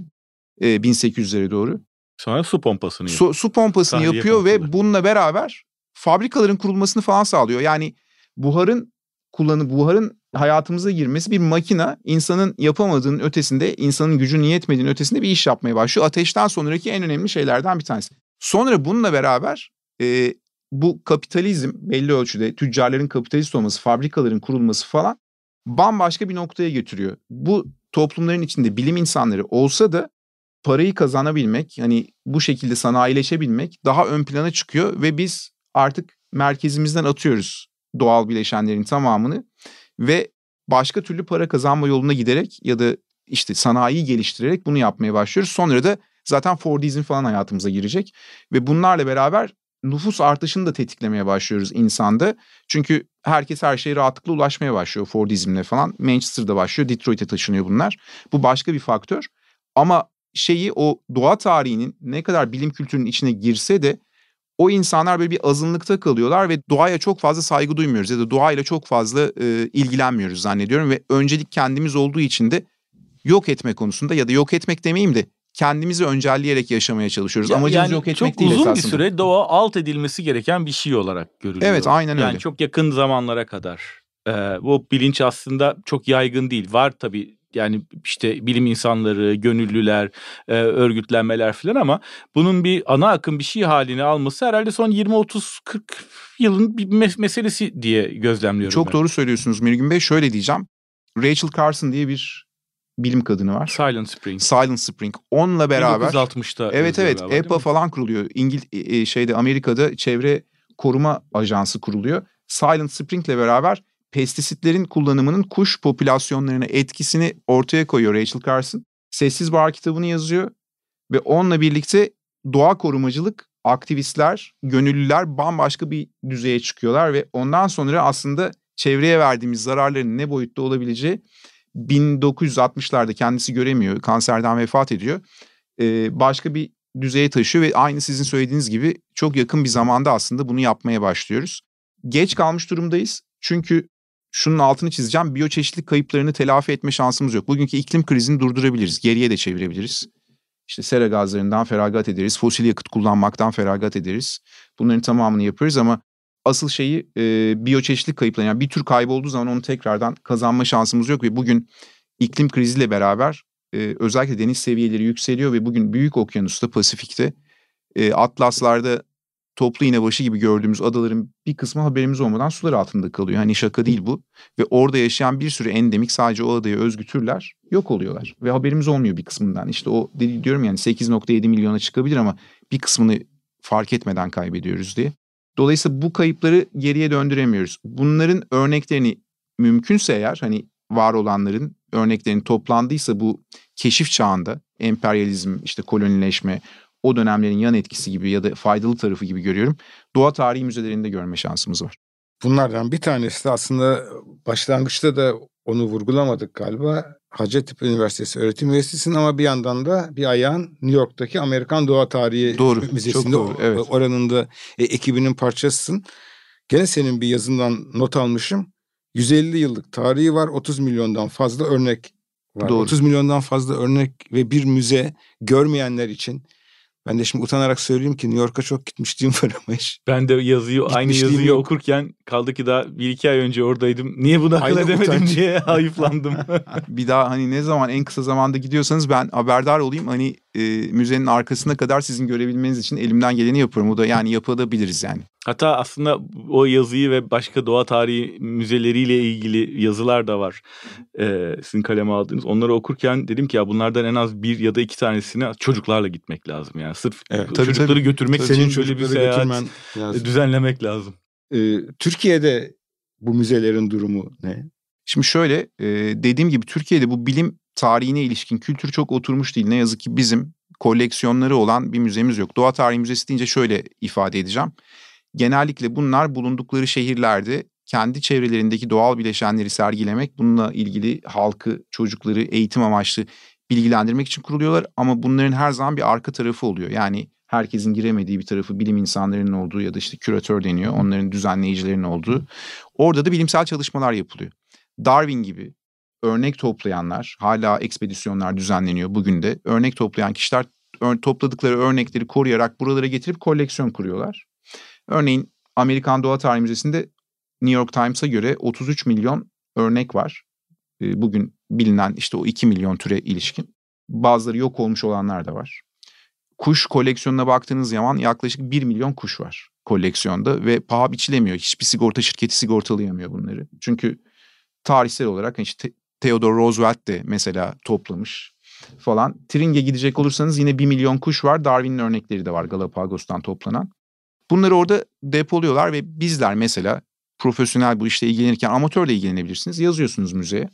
E, 1800'lere doğru.
Sonra su pompasını yapıyor.
Su, su pompasını
Tahliye
yapıyor ve
pompaları.
bununla beraber fabrikaların kurulmasını falan sağlıyor. Yani buharın kullanı buharın hayatımıza girmesi bir makina insanın yapamadığının ötesinde, insanın gücünün yetmediğinin ötesinde bir iş yapmaya başlıyor. Ateşten sonraki en önemli şeylerden bir tanesi. Sonra bununla beraber e, bu kapitalizm belli ölçüde tüccarların kapitalist olması, fabrikaların kurulması falan bambaşka bir noktaya getiriyor. Bu toplumların içinde bilim insanları olsa da parayı kazanabilmek, hani bu şekilde sanayileşebilmek daha ön plana çıkıyor ve biz artık merkezimizden atıyoruz doğal bileşenlerin tamamını ve başka türlü para kazanma yoluna giderek ya da işte sanayiyi geliştirerek bunu yapmaya başlıyoruz. Sonra da zaten Fordizm falan hayatımıza girecek ve bunlarla beraber nüfus artışını da tetiklemeye başlıyoruz insanda. Çünkü herkes her şeye rahatlıkla ulaşmaya başlıyor Fordizmle falan. Manchester'da başlıyor, Detroit'e taşınıyor bunlar. Bu başka bir faktör. Ama şeyi o doğa tarihinin ne kadar bilim kültürünün içine girse de o insanlar böyle bir azınlıkta kalıyorlar ve doğaya çok fazla saygı duymuyoruz ya da doğayla çok fazla e, ilgilenmiyoruz zannediyorum ve öncelik kendimiz olduğu için de yok etme konusunda ya da yok etmek demeyeyim de kendimizi öncelleyerek yaşamaya çalışıyoruz.
Ya,
Amacımız
yani
yok etmek
çok
değil
uzun
esasında.
bir süre doğa alt edilmesi gereken bir şey olarak görülüyor.
Evet, aynen öyle.
Yani çok yakın zamanlara kadar. Ee, bu bilinç aslında çok yaygın değil. Var tabii yani işte bilim insanları, gönüllüler, e, örgütlenmeler falan ama bunun bir ana akım bir şey halini alması herhalde son 20 30 40 yılın bir mes- meselesi diye gözlemliyorum
Çok
ben.
doğru söylüyorsunuz Mirgün Bey. Şöyle diyeceğim. Rachel Carson diye bir bilim kadını var.
Silent Spring.
Silent Spring. Onunla beraber
1960'ta
Evet evet
değil
EPA
mi?
falan kuruluyor. İngil e, şeyde Amerika'da çevre koruma ajansı kuruluyor. Silent Spring'le beraber pestisitlerin kullanımının kuş popülasyonlarına etkisini ortaya koyuyor Rachel Carson. Sessiz Bahar kitabını yazıyor ve onunla birlikte doğa korumacılık aktivistler, gönüllüler bambaşka bir düzeye çıkıyorlar ve ondan sonra aslında çevreye verdiğimiz zararların ne boyutta olabileceği 1960'larda kendisi göremiyor, kanserden vefat ediyor. Ee, başka bir düzeye taşıyor ve aynı sizin söylediğiniz gibi çok yakın bir zamanda aslında bunu yapmaya başlıyoruz. Geç kalmış durumdayız çünkü şunun altını çizeceğim. Biyoçeşitlilik kayıplarını telafi etme şansımız yok. Bugünkü iklim krizini durdurabiliriz, geriye de çevirebiliriz. İşte sera gazlarından feragat ederiz, fosil yakıt kullanmaktan feragat ederiz. Bunların tamamını yapıyoruz ama asıl şeyi e, biyoçeşitlilik kayıpları yani bir tür kaybolduğu zaman onu tekrardan kazanma şansımız yok ve bugün iklim kriziyle beraber e, özellikle deniz seviyeleri yükseliyor ve bugün büyük okyanusta Pasifik'te e, atlaslarda toplu iğnebaşı gibi gördüğümüz adaların bir kısmı haberimiz olmadan sular altında kalıyor. Hani şaka değil bu. Ve orada yaşayan bir sürü endemik sadece o adaya özgü türler yok oluyorlar. Ve haberimiz olmuyor bir kısmından. İşte o diyorum yani 8.7 milyona çıkabilir ama bir kısmını fark etmeden kaybediyoruz diye. Dolayısıyla bu kayıpları geriye döndüremiyoruz. Bunların örneklerini mümkünse eğer hani var olanların örneklerinin toplandıysa bu keşif çağında emperyalizm işte kolonileşme o dönemlerin yan etkisi gibi ya da faydalı tarafı gibi görüyorum. Doğa tarihi müzelerinde görme şansımız var.
Bunlardan bir tanesi de aslında başlangıçta da onu vurgulamadık galiba. Hacettepe Üniversitesi öğretim üyesisin ama bir yandan da bir ayağın New York'taki Amerikan Doğa Tarihi
Doğru,
Müzesi'nde
doğru, evet.
oranın da e, ekibinin parçasısın. Gene senin bir yazından not almışım. 150 yıllık tarihi var, 30 milyondan fazla örnek var.
Doğru.
30 milyondan fazla örnek ve bir müze görmeyenler için. Ben de şimdi utanarak söyleyeyim ki New York'a çok gitmişliğim var ama hiç.
Ben de yazıyı aynı yazıyı
yok.
okurken kaldı ki daha bir iki ay önce oradaydım. Niye bunu akıl edemedim
utanç.
diye [LAUGHS] hayıflandım. [LAUGHS]
Bir daha hani ne zaman en kısa zamanda gidiyorsanız ben haberdar olayım. Hani e, müzenin arkasına kadar sizin görebilmeniz için elimden geleni yaparım. O da yani yapabiliriz yani.
Hatta aslında o yazıyı ve başka doğa tarihi müzeleriyle ilgili yazılar da var. Ee, sizin kaleme aldığınız. Onları okurken dedim ki ya bunlardan en az bir ya da iki tanesine çocuklarla gitmek lazım. Yani sırf
Evet,
tabii,
çocukları
tabii.
götürmek
Tabii,
için
Senin
şöyle bir seyahat
lazım.
düzenlemek lazım.
Ee, Türkiye'de bu müzelerin durumu ne?
Şimdi şöyle e, dediğim gibi Türkiye'de bu bilim tarihine ilişkin kültür çok oturmuş değil. Ne yazık ki bizim koleksiyonları olan bir müzemiz yok. Doğa Tarihi Müzesi deyince şöyle ifade edeceğim. Genellikle bunlar bulundukları şehirlerde kendi çevrelerindeki doğal bileşenleri sergilemek, bununla ilgili halkı, çocukları eğitim amaçlı bilgilendirmek için kuruluyorlar. Ama bunların her zaman bir arka tarafı oluyor. Yani herkesin giremediği bir tarafı bilim insanlarının olduğu ya da işte küratör deniyor. Onların düzenleyicilerinin olduğu. Orada da bilimsel çalışmalar yapılıyor. Darwin gibi örnek toplayanlar, hala ekspedisyonlar düzenleniyor bugün de. Örnek toplayan kişiler topladıkları örnekleri koruyarak buralara getirip koleksiyon kuruyorlar. Örneğin Amerikan Doğa Tarihi Müzesi'nde New York Times'a göre 33 milyon örnek var. E, bugün bilinen işte o 2 milyon türe ilişkin. Bazıları yok olmuş olanlar da var. Kuş koleksiyonuna baktığınız zaman yaklaşık 1 milyon kuş var koleksiyonda ve paha biçilemiyor. Hiçbir sigorta şirketi sigortalayamıyor bunları. Çünkü tarihsel olarak işte Theodore Roosevelt de mesela toplamış falan. Tring'e gidecek olursanız yine 1 milyon kuş var. Darwin'in örnekleri de var Galapagos'tan toplanan. Bunları orada depoluyorlar ve bizler mesela profesyonel bu işle ilgilenirken amatörle ilgilenebilirsiniz. Yazıyorsunuz müzeye.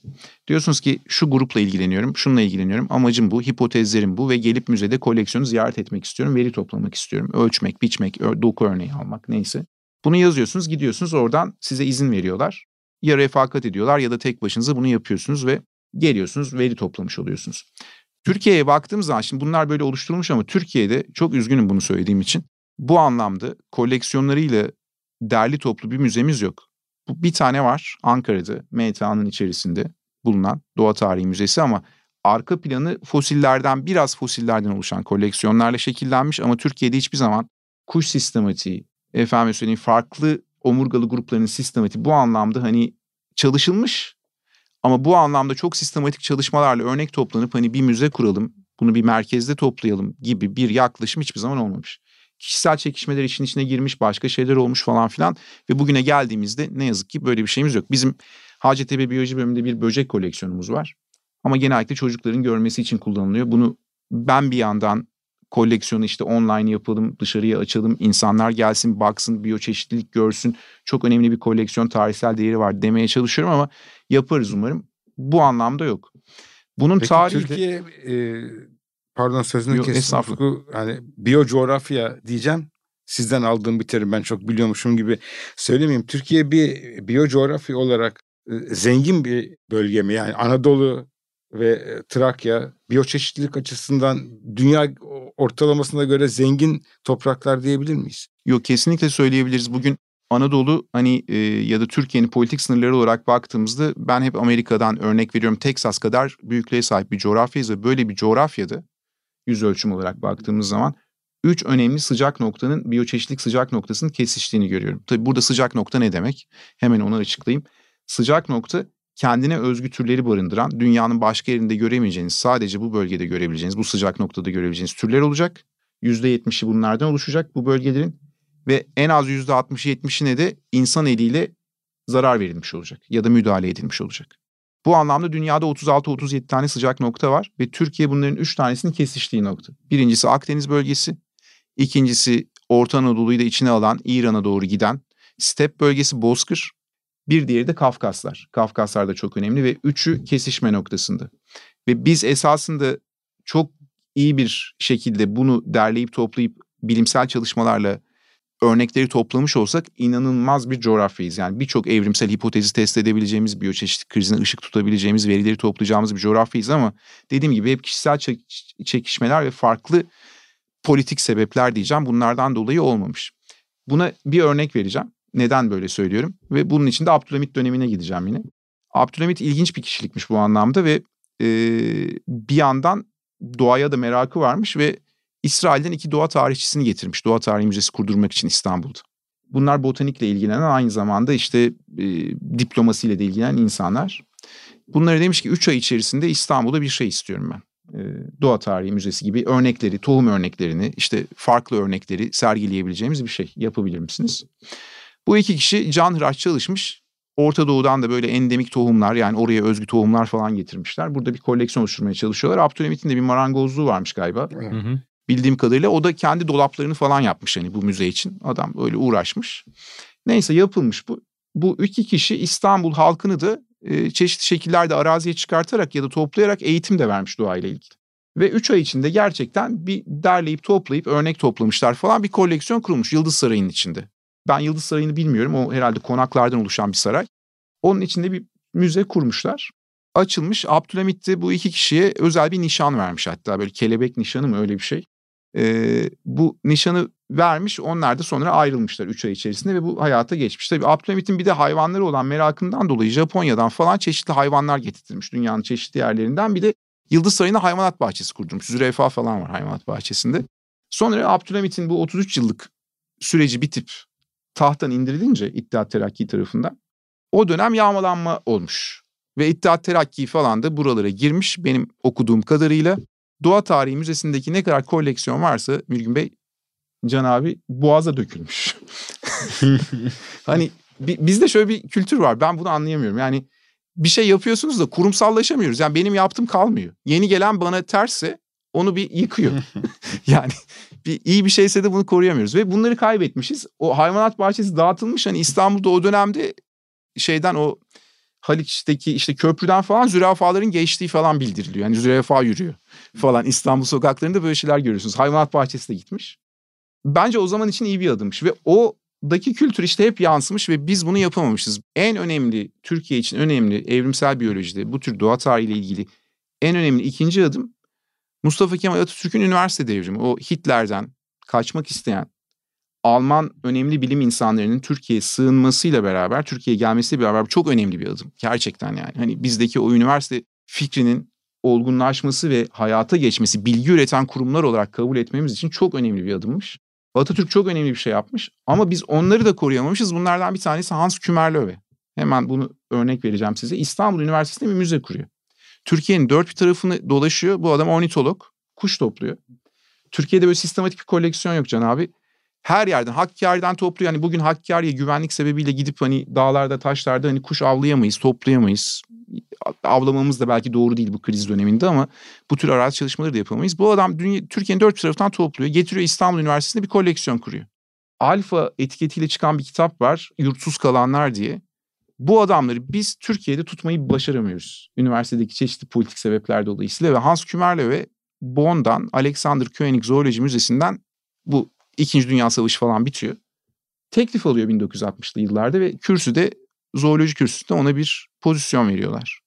Diyorsunuz ki şu grupla ilgileniyorum, şununla ilgileniyorum. Amacım bu, hipotezlerim bu ve gelip müzede koleksiyonu ziyaret etmek istiyorum. Veri toplamak istiyorum. Ölçmek, biçmek, doku örneği almak neyse. Bunu yazıyorsunuz, gidiyorsunuz oradan size izin veriyorlar. Ya refakat ediyorlar ya da tek başınıza bunu yapıyorsunuz ve geliyorsunuz, veri toplamış oluyorsunuz. Türkiye'ye baktığımız zaman şimdi bunlar böyle oluşturulmuş ama Türkiye'de çok üzgünüm bunu söylediğim için. Bu anlamda koleksiyonlarıyla derli toplu bir müzemiz yok. Bu bir tane var Ankara'da MTA'nın içerisinde bulunan Doğa Tarihi Müzesi ama arka planı fosillerden biraz fosillerden oluşan koleksiyonlarla şekillenmiş ama Türkiye'de hiçbir zaman kuş sistematiği, efendim söyleyeyim farklı omurgalı grupların sistematiği bu anlamda hani çalışılmış ama bu anlamda çok sistematik çalışmalarla örnek toplanıp hani bir müze kuralım, bunu bir merkezde toplayalım gibi bir yaklaşım hiçbir zaman olmamış kişisel çekişmeler işin içine girmiş, başka şeyler olmuş falan filan ve bugüne geldiğimizde ne yazık ki böyle bir şeyimiz yok. Bizim Hacettepe Biyoloji bölümünde bir böcek koleksiyonumuz var. Ama genellikle çocukların görmesi için kullanılıyor. Bunu ben bir yandan koleksiyonu işte online yapalım, dışarıya açalım, insanlar gelsin, baksın, biyoçeşitlilik görsün. Çok önemli bir koleksiyon, tarihsel değeri var demeye çalışıyorum ama yaparız umarım. Bu anlamda yok. Bunun
Peki
tarihi
Türkiye e, Pardon sözünü kestim.
estağfurullah.
Ufku, hani biyocoğrafya diyeceğim. Sizden aldığım bir terim ben çok biliyormuşum gibi söylemeyeyim. Türkiye bir biyocoğrafya olarak e, zengin bir bölge mi? Yani Anadolu ve e, Trakya biyoçeşitlilik açısından dünya ortalamasına göre zengin topraklar diyebilir miyiz?
Yok kesinlikle söyleyebiliriz. Bugün Anadolu hani e, ya da Türkiye'nin politik sınırları olarak baktığımızda ben hep Amerika'dan örnek veriyorum. Texas kadar büyüklüğe sahip bir coğrafyayız ve böyle bir coğrafyada yüz ölçüm olarak baktığımız zaman üç önemli sıcak noktanın biyoçeşitlik sıcak noktasının kesiştiğini görüyorum. Tabi burada sıcak nokta ne demek? Hemen onu açıklayayım. Sıcak nokta kendine özgü türleri barındıran, dünyanın başka yerinde göremeyeceğiniz, sadece bu bölgede görebileceğiniz, bu sıcak noktada görebileceğiniz türler olacak. %70'i bunlardan oluşacak bu bölgelerin ve en az %60-70'ine de insan eliyle zarar verilmiş olacak ya da müdahale edilmiş olacak. Bu anlamda dünyada 36-37 tane sıcak nokta var ve Türkiye bunların 3 tanesinin kesiştiği nokta. Birincisi Akdeniz bölgesi, ikincisi Orta Anadolu'yu da içine alan İran'a doğru giden step bölgesi Bozkır, bir diğeri de Kafkaslar. Kafkaslar da çok önemli ve üçü kesişme noktasında. Ve biz esasında çok iyi bir şekilde bunu derleyip toplayıp bilimsel çalışmalarla örnekleri toplamış olsak inanılmaz bir coğrafyayız. Yani birçok evrimsel hipotezi test edebileceğimiz, biyoçeşitlik krizine ışık tutabileceğimiz, verileri toplayacağımız bir coğrafyayız ama dediğim gibi hep kişisel çekişmeler ve farklı politik sebepler diyeceğim. Bunlardan dolayı olmamış. Buna bir örnek vereceğim. Neden böyle söylüyorum? Ve bunun için de Abdülhamit dönemine gideceğim yine. Abdülhamit ilginç bir kişilikmiş bu anlamda ve e, bir yandan doğaya da merakı varmış ve İsrail'den iki doğa tarihçisini getirmiş. Doğa Tarihi Müzesi kurdurmak için İstanbul'da. Bunlar botanikle ilgilenen aynı zamanda işte e, diplomasiyle de ilgilenen insanlar. Bunlara demiş ki 3 ay içerisinde İstanbul'da bir şey istiyorum ben. E, Doğa Tarihi Müzesi gibi örnekleri, tohum örneklerini, işte farklı örnekleri sergileyebileceğimiz bir şey yapabilir misiniz? Bu iki kişi can hıraç çalışmış. Orta Doğu'dan da böyle endemik tohumlar yani oraya özgü tohumlar falan getirmişler. Burada bir koleksiyon oluşturmaya çalışıyorlar. Abdülhamit'in de bir marangozluğu varmış galiba. Hı hı bildiğim kadarıyla o da kendi dolaplarını falan yapmış hani bu müze için. Adam öyle uğraşmış. Neyse yapılmış bu. Bu iki kişi İstanbul halkını da e, çeşitli şekillerde araziye çıkartarak ya da toplayarak eğitim de vermiş doğayla ilgili. Ve üç ay içinde gerçekten bir derleyip toplayıp örnek toplamışlar falan bir koleksiyon kurulmuş Yıldız Sarayı'nın içinde. Ben Yıldız Sarayı'nı bilmiyorum o herhalde konaklardan oluşan bir saray. Onun içinde bir müze kurmuşlar açılmış. Abdülhamit de bu iki kişiye özel bir nişan vermiş hatta böyle kelebek nişanı mı öyle bir şey e, bu nişanı vermiş. Onlar da sonra ayrılmışlar 3 ay içerisinde ve bu hayata geçmiş. Tabii Abdülhamit'in bir de hayvanları olan merakından dolayı Japonya'dan falan çeşitli hayvanlar getirtilmiş dünyanın çeşitli yerlerinden. Bir de Yıldız Sarayı'nda hayvanat bahçesi kurdurmuş. Zürefa falan var hayvanat bahçesinde. Sonra Abdülhamit'in bu 33 yıllık süreci bitip tahttan indirilince İttihat Terakki tarafından O dönem yağmalanma olmuş. Ve İttihat Terakki falan da buralara girmiş benim okuduğum kadarıyla. Doğa Tarihi Müzesi'ndeki ne kadar koleksiyon varsa Mülgün Bey, Can abi boğaza dökülmüş. [LAUGHS] hani bizde şöyle bir kültür var ben bunu anlayamıyorum. Yani bir şey yapıyorsunuz da kurumsallaşamıyoruz. Yani benim yaptığım kalmıyor. Yeni gelen bana terse onu bir yıkıyor. [LAUGHS] [LAUGHS] yani bir iyi bir şeyse de bunu koruyamıyoruz ve bunları kaybetmişiz. O hayvanat bahçesi dağıtılmış hani İstanbul'da o dönemde şeyden o Haliç'teki işte köprüden falan zürafaların geçtiği falan bildiriliyor. Yani zürafa yürüyor falan İstanbul sokaklarında böyle şeyler görüyorsunuz. Hayvanat bahçesi de gitmiş. Bence o zaman için iyi bir adımmış ve o daki kültür işte hep yansımış ve biz bunu yapamamışız. En önemli Türkiye için önemli evrimsel biyolojide bu tür doğa tarihiyle ilgili en önemli ikinci adım Mustafa Kemal Atatürk'ün üniversite devrimi. O Hitler'den kaçmak isteyen Alman önemli bilim insanlarının Türkiye'ye sığınmasıyla beraber, Türkiye'ye gelmesiyle beraber çok önemli bir adım. Gerçekten yani. Hani bizdeki o üniversite fikrinin olgunlaşması ve hayata geçmesi, bilgi üreten kurumlar olarak kabul etmemiz için çok önemli bir adımmış. Atatürk çok önemli bir şey yapmış ama biz onları da koruyamamışız. Bunlardan bir tanesi Hans Kümerlöve. Hemen bunu örnek vereceğim size. İstanbul Üniversitesi'nde bir müze kuruyor. Türkiye'nin dört bir tarafını dolaşıyor. Bu adam ornitolog. Kuş topluyor. Türkiye'de böyle sistematik bir koleksiyon yok Can abi. Her yerden Hakkari'den topluyor. Yani bugün Hakkari'ye güvenlik sebebiyle gidip hani dağlarda taşlarda hani kuş avlayamayız, toplayamayız. Avlamamız da belki doğru değil bu kriz döneminde ama bu tür arazi çalışmaları da yapamayız. Bu adam Türkiye'nin dört tarafından topluyor. Getiriyor İstanbul Üniversitesi'nde bir koleksiyon kuruyor. Alfa etiketiyle çıkan bir kitap var. Yurtsuz Kalanlar diye bu adamları biz Türkiye'de tutmayı başaramıyoruz. Üniversitedeki çeşitli politik sebepler dolayısıyla ve Hans Kümerle ve Bonn'dan Alexander Koenig Zooloji Müzesi'nden bu İkinci Dünya Savaşı falan bitiyor. Teklif alıyor 1960'lı yıllarda ve kürsüde zooloji kürsüsünde ona bir pozisyon veriyorlar.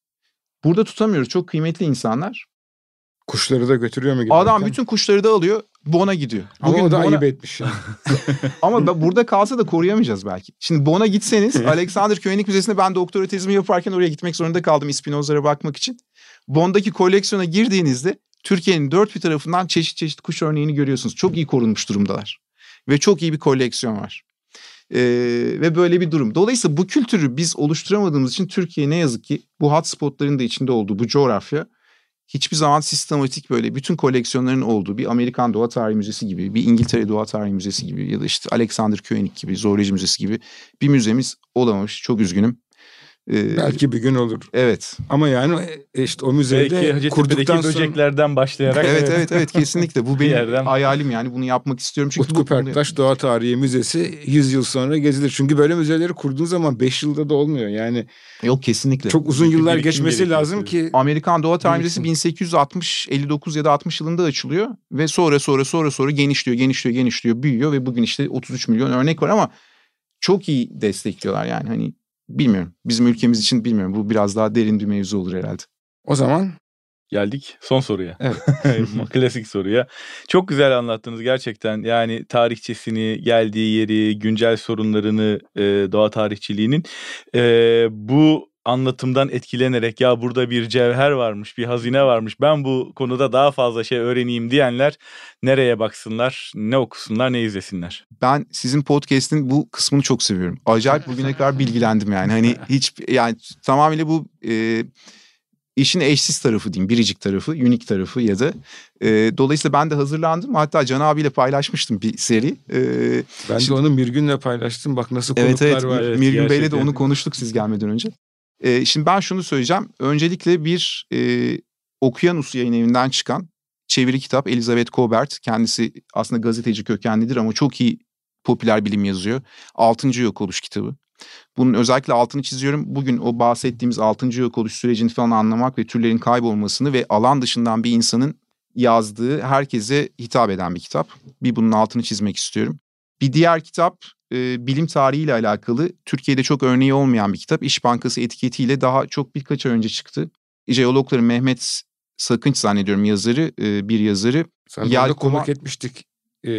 Burada tutamıyoruz. Çok kıymetli insanlar.
Kuşları da götürüyor mu? Giderken?
Adam bütün kuşları da alıyor. Bona gidiyor.
Bugün Ama o da Bona... ayıp etmiş yani. [LAUGHS]
Ama burada kalsa da koruyamayacağız belki. Şimdi Bona gitseniz [LAUGHS] Alexander Koenig Müzesi'nde ben doktora tezimi yaparken oraya gitmek zorunda kaldım İspinoza'lara bakmak için. Bond'daki koleksiyona girdiğinizde Türkiye'nin dört bir tarafından çeşit çeşit kuş örneğini görüyorsunuz. Çok iyi korunmuş durumdalar. Ve çok iyi bir koleksiyon var. Ee, ve böyle bir durum. Dolayısıyla bu kültürü biz oluşturamadığımız için Türkiye ne yazık ki bu hotspotların da içinde olduğu bu coğrafya hiçbir zaman sistematik böyle bütün koleksiyonların olduğu bir Amerikan Doğa Tarihi Müzesi gibi, bir İngiltere Doğa Tarihi Müzesi gibi ya da işte Alexander Koenig gibi, Zooloji Müzesi gibi bir müzemiz olamamış. Çok üzgünüm.
Ee, Belki bir gün olur.
Evet.
Ama yani e, işte o müzede Belki kurduktan
sonra... böceklerden başlayarak.
evet [LAUGHS] evet evet kesinlikle. Bu benim yerden... hayalim yani bunu yapmak istiyorum.
Çünkü Utku bu, Perktaş bunu... Doğa Tarihi Müzesi 100 yıl sonra gezilir. Çünkü böyle müzeleri kurduğun zaman 5 yılda da olmuyor. Yani
Yok kesinlikle.
Çok uzun yıllar geçmesi lazım ki.
Amerikan Doğa Tarihi Müzesi 1860, 59 ya da 60 yılında açılıyor. Ve sonra sonra sonra sonra genişliyor, genişliyor, genişliyor, büyüyor. Ve bugün işte 33 milyon örnek var ama çok iyi destekliyorlar yani. Hani bilmiyorum. Bizim ülkemiz için bilmiyorum. Bu biraz daha derin bir mevzu olur herhalde.
O zaman
geldik son soruya.
Evet. [LAUGHS]
Klasik soruya. Çok güzel anlattınız gerçekten. Yani tarihçesini, geldiği yeri, güncel sorunlarını e, doğa tarihçiliğinin. E, bu anlatımdan etkilenerek ya burada bir cevher varmış, bir hazine varmış. Ben bu konuda daha fazla şey öğreneyim diyenler nereye baksınlar, ne okusunlar, ne izlesinler?
Ben sizin podcast'in bu kısmını çok seviyorum. Acayip [LAUGHS] bugüne kadar bilgilendim yani. Hani hiç yani tamamıyla bu e, işin eşsiz tarafı diyeyim, biricik tarafı, unik tarafı ya da e, dolayısıyla ben de hazırlandım. Hatta Can abiyle paylaşmıştım bir seri. E,
ben şimdi, de onu Mirgün'le paylaştım. Bak nasıl konuklar evet, evet, var.
Evet, Mirgün Bey'le de onu konuştuk siz gelmeden önce. E, şimdi ben şunu söyleyeceğim. Öncelikle bir e, Okyanus yayın evinden çıkan çeviri kitap Elizabeth Kobert. Kendisi aslında gazeteci kökenlidir ama çok iyi popüler bilim yazıyor. Altıncı Yok Oluş kitabı. Bunun özellikle altını çiziyorum. Bugün o bahsettiğimiz altıncı yok oluş sürecini falan anlamak ve türlerin kaybolmasını ve alan dışından bir insanın yazdığı herkese hitap eden bir kitap. Bir bunun altını çizmek istiyorum. Bir diğer kitap e, bilim tarihiyle alakalı Türkiye'de çok örneği olmayan bir kitap. İş Bankası etiketiyle daha çok birkaç ay önce çıktı. Jeologların Mehmet Sakınç zannediyorum yazarı, e, bir yazarı.
Sen Yelkova... konuk etmiştik e,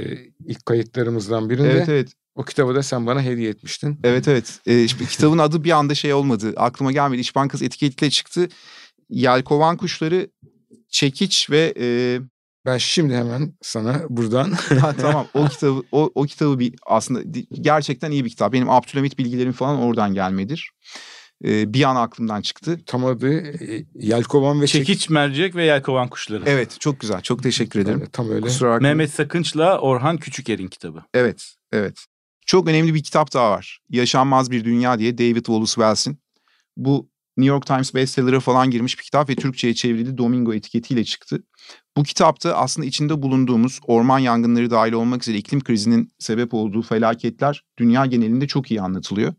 ilk kayıtlarımızdan birinde.
Evet evet.
O kitabı da sen bana hediye etmiştin.
Evet evet. E, kitabın adı bir anda şey olmadı. Aklıma gelmedi. İş Bankası etiketiyle çıktı. Yelkovan kuşları çekiç ve e,
Ben şimdi hemen sana buradan [LAUGHS] [LAUGHS]
Ha, tamam o kitabı o, o kitabı bir aslında gerçekten iyi bir kitap. Benim Abdülhamit bilgilerim falan oradan gelmedir. Ee, bir an aklımdan çıktı.
tam adı e, Yelkovan ve Çekiç.
Çekiç, mercek ve yelkovan kuşları.
Evet çok güzel. Çok teşekkür ederim.
Evet, tam öyle.
Kusura bakmayın.
Mehmet Sakınç'la Orhan Küçüker'in kitabı.
Evet, evet. Çok önemli bir kitap daha var. Yaşanmaz Bir Dünya diye David Wallace Wells'in. Bu New York Times bestseller'a falan girmiş bir kitap ve Türkçe'ye çevrildi Domingo etiketiyle çıktı. Bu kitapta aslında içinde bulunduğumuz orman yangınları dahil olmak üzere iklim krizinin sebep olduğu felaketler dünya genelinde çok iyi anlatılıyor.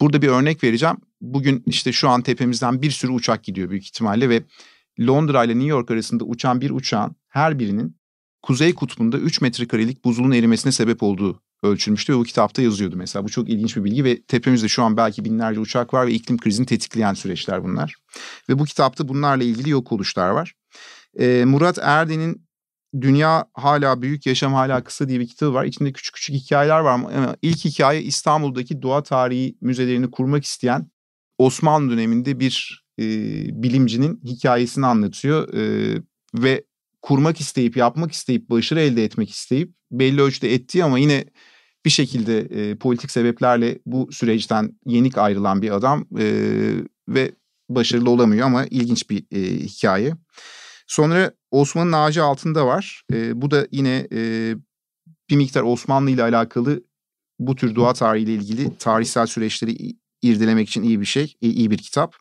Burada bir örnek vereceğim. Bugün işte şu an tepemizden bir sürü uçak gidiyor büyük ihtimalle ve Londra ile New York arasında uçan bir uçağın her birinin Kuzey Kutbu'nda 3 metrekarelik buzulun erimesine sebep olduğu ölçülmüştü ve bu kitapta yazıyordu mesela. Bu çok ilginç bir bilgi ve tepemizde şu an belki binlerce uçak var ve iklim krizini tetikleyen süreçler bunlar. Ve bu kitapta bunlarla ilgili yok oluşlar var. Ee, Murat Erden'in Dünya Hala Büyük, Yaşam Hala Kısa diye bir kitabı var. İçinde küçük küçük hikayeler var ama ilk hikaye İstanbul'daki doğa tarihi müzelerini kurmak isteyen Osmanlı döneminde bir e, bilimcinin hikayesini anlatıyor. E, ve kurmak isteyip, yapmak isteyip, başarı elde etmek isteyip belli ölçüde ettiği ama yine bir şekilde e, politik sebeplerle bu süreçten yenik ayrılan bir adam e, ve başarılı olamıyor ama ilginç bir e, hikaye. Sonra Osman'ın ağacı altında var. E, bu da yine e, bir miktar Osmanlı ile alakalı bu tür doğa tarihiyle ilgili tarihsel süreçleri irdelemek için iyi bir şey, iyi bir kitap.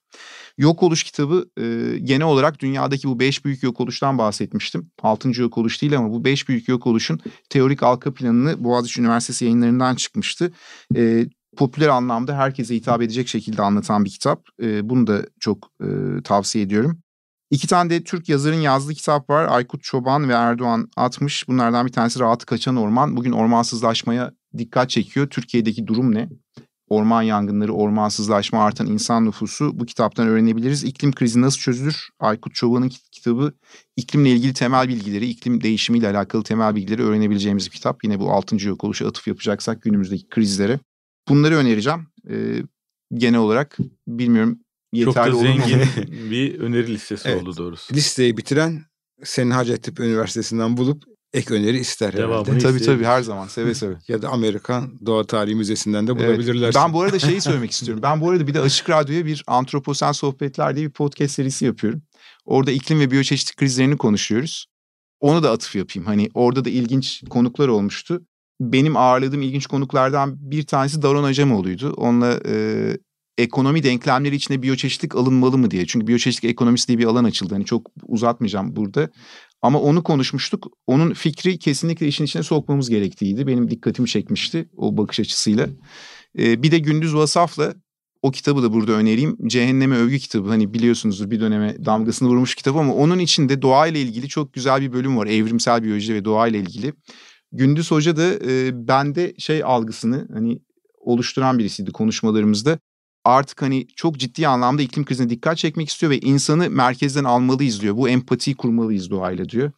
Yok oluş kitabı e, genel olarak dünyadaki bu beş büyük yok oluştan bahsetmiştim. Altıncı yok oluş değil ama bu beş büyük yok oluşun teorik arka planını Boğaziçi Üniversitesi yayınlarından çıkmıştı. E, popüler anlamda herkese hitap edecek şekilde anlatan bir kitap. E, bunu da çok e, tavsiye ediyorum. İki tane de Türk yazarın yazdığı kitap var. Aykut Çoban ve Erdoğan atmış. Bunlardan bir tanesi Rahatı Kaçan Orman. Bugün ormansızlaşmaya dikkat çekiyor. Türkiye'deki durum ne? Orman yangınları, ormansızlaşma, artan insan nüfusu bu kitaptan öğrenebiliriz. İklim krizi nasıl çözülür? Aykut Çoban'ın kitabı iklimle ilgili temel bilgileri, iklim değişimiyle alakalı temel bilgileri öğrenebileceğimiz bir kitap. Yine bu 6. yok oluşa atıf yapacaksak günümüzdeki krizlere. Bunları önereceğim. Ee, genel olarak bilmiyorum yeterli
Çok da zengin [LAUGHS] bir öneri listesi
Evet.
oldu doğrusu.
Listeyi bitiren senin Hacettepe Üniversitesi'nden bulup ek öneri ister
Devamını
herhalde.
Tabii tabii her zaman seve seve. [LAUGHS]
Ya da Amerikan Doğa Tarihi Müzesi'nden de
Evet.
bulabilirler.
Ben bu arada şeyi söylemek istiyorum. Ben bu arada bir de Açık Radyo'ya bir Antroposen Sohbetler diye bir podcast serisi yapıyorum. Orada iklim ve biyoçeşitlik krizlerini konuşuyoruz. Onu da atıf yapayım. Hani orada da ilginç konuklar olmuştu. Benim ağırladığım ilginç konuklardan bir tanesi Daron Acemoğlu'ydu. Onunla e, ekonomi denklemleri içinde biyoçeşitlik alınmalı mı diye. Çünkü biyoçeşitlik ekonomisi diye bir alan açıldı. Hani çok uzatmayacağım burada. Ama onu konuşmuştuk. Onun fikri kesinlikle işin içine sokmamız gerektiğiydi. Benim dikkatimi çekmişti o bakış açısıyla. Ee, bir de Gündüz Vasaf'la o kitabı da burada önereyim. Cehenneme Övgü kitabı. Hani biliyorsunuzdur bir döneme damgasını vurmuş kitap ama onun içinde doğayla ilgili çok güzel bir bölüm var. Evrimsel biyoloji ve doğayla ilgili. Gündüz Hoca da e, bende şey algısını hani oluşturan birisiydi konuşmalarımızda. Artık hani çok ciddi anlamda iklim krizine dikkat çekmek istiyor ve insanı merkezden almalıyız diyor. Bu empatiyi kurmalıyız doğayla diyor.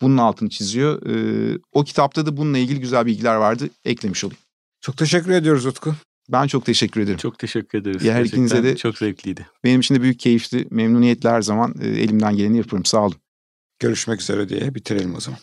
Bunun altını çiziyor. Ee, o kitapta da bununla ilgili güzel bilgiler vardı. Eklemiş olayım.
Çok teşekkür ediyoruz Utku.
Ben çok teşekkür ederim.
Çok teşekkür ederiz.
Ya her
Gerçekten
ikinize de-
çok zevkliydi.
Benim için de büyük keyifli, memnuniyetle her zaman e, elimden geleni yaparım. Sağ olun.
Görüşmek üzere diye bitirelim o zaman.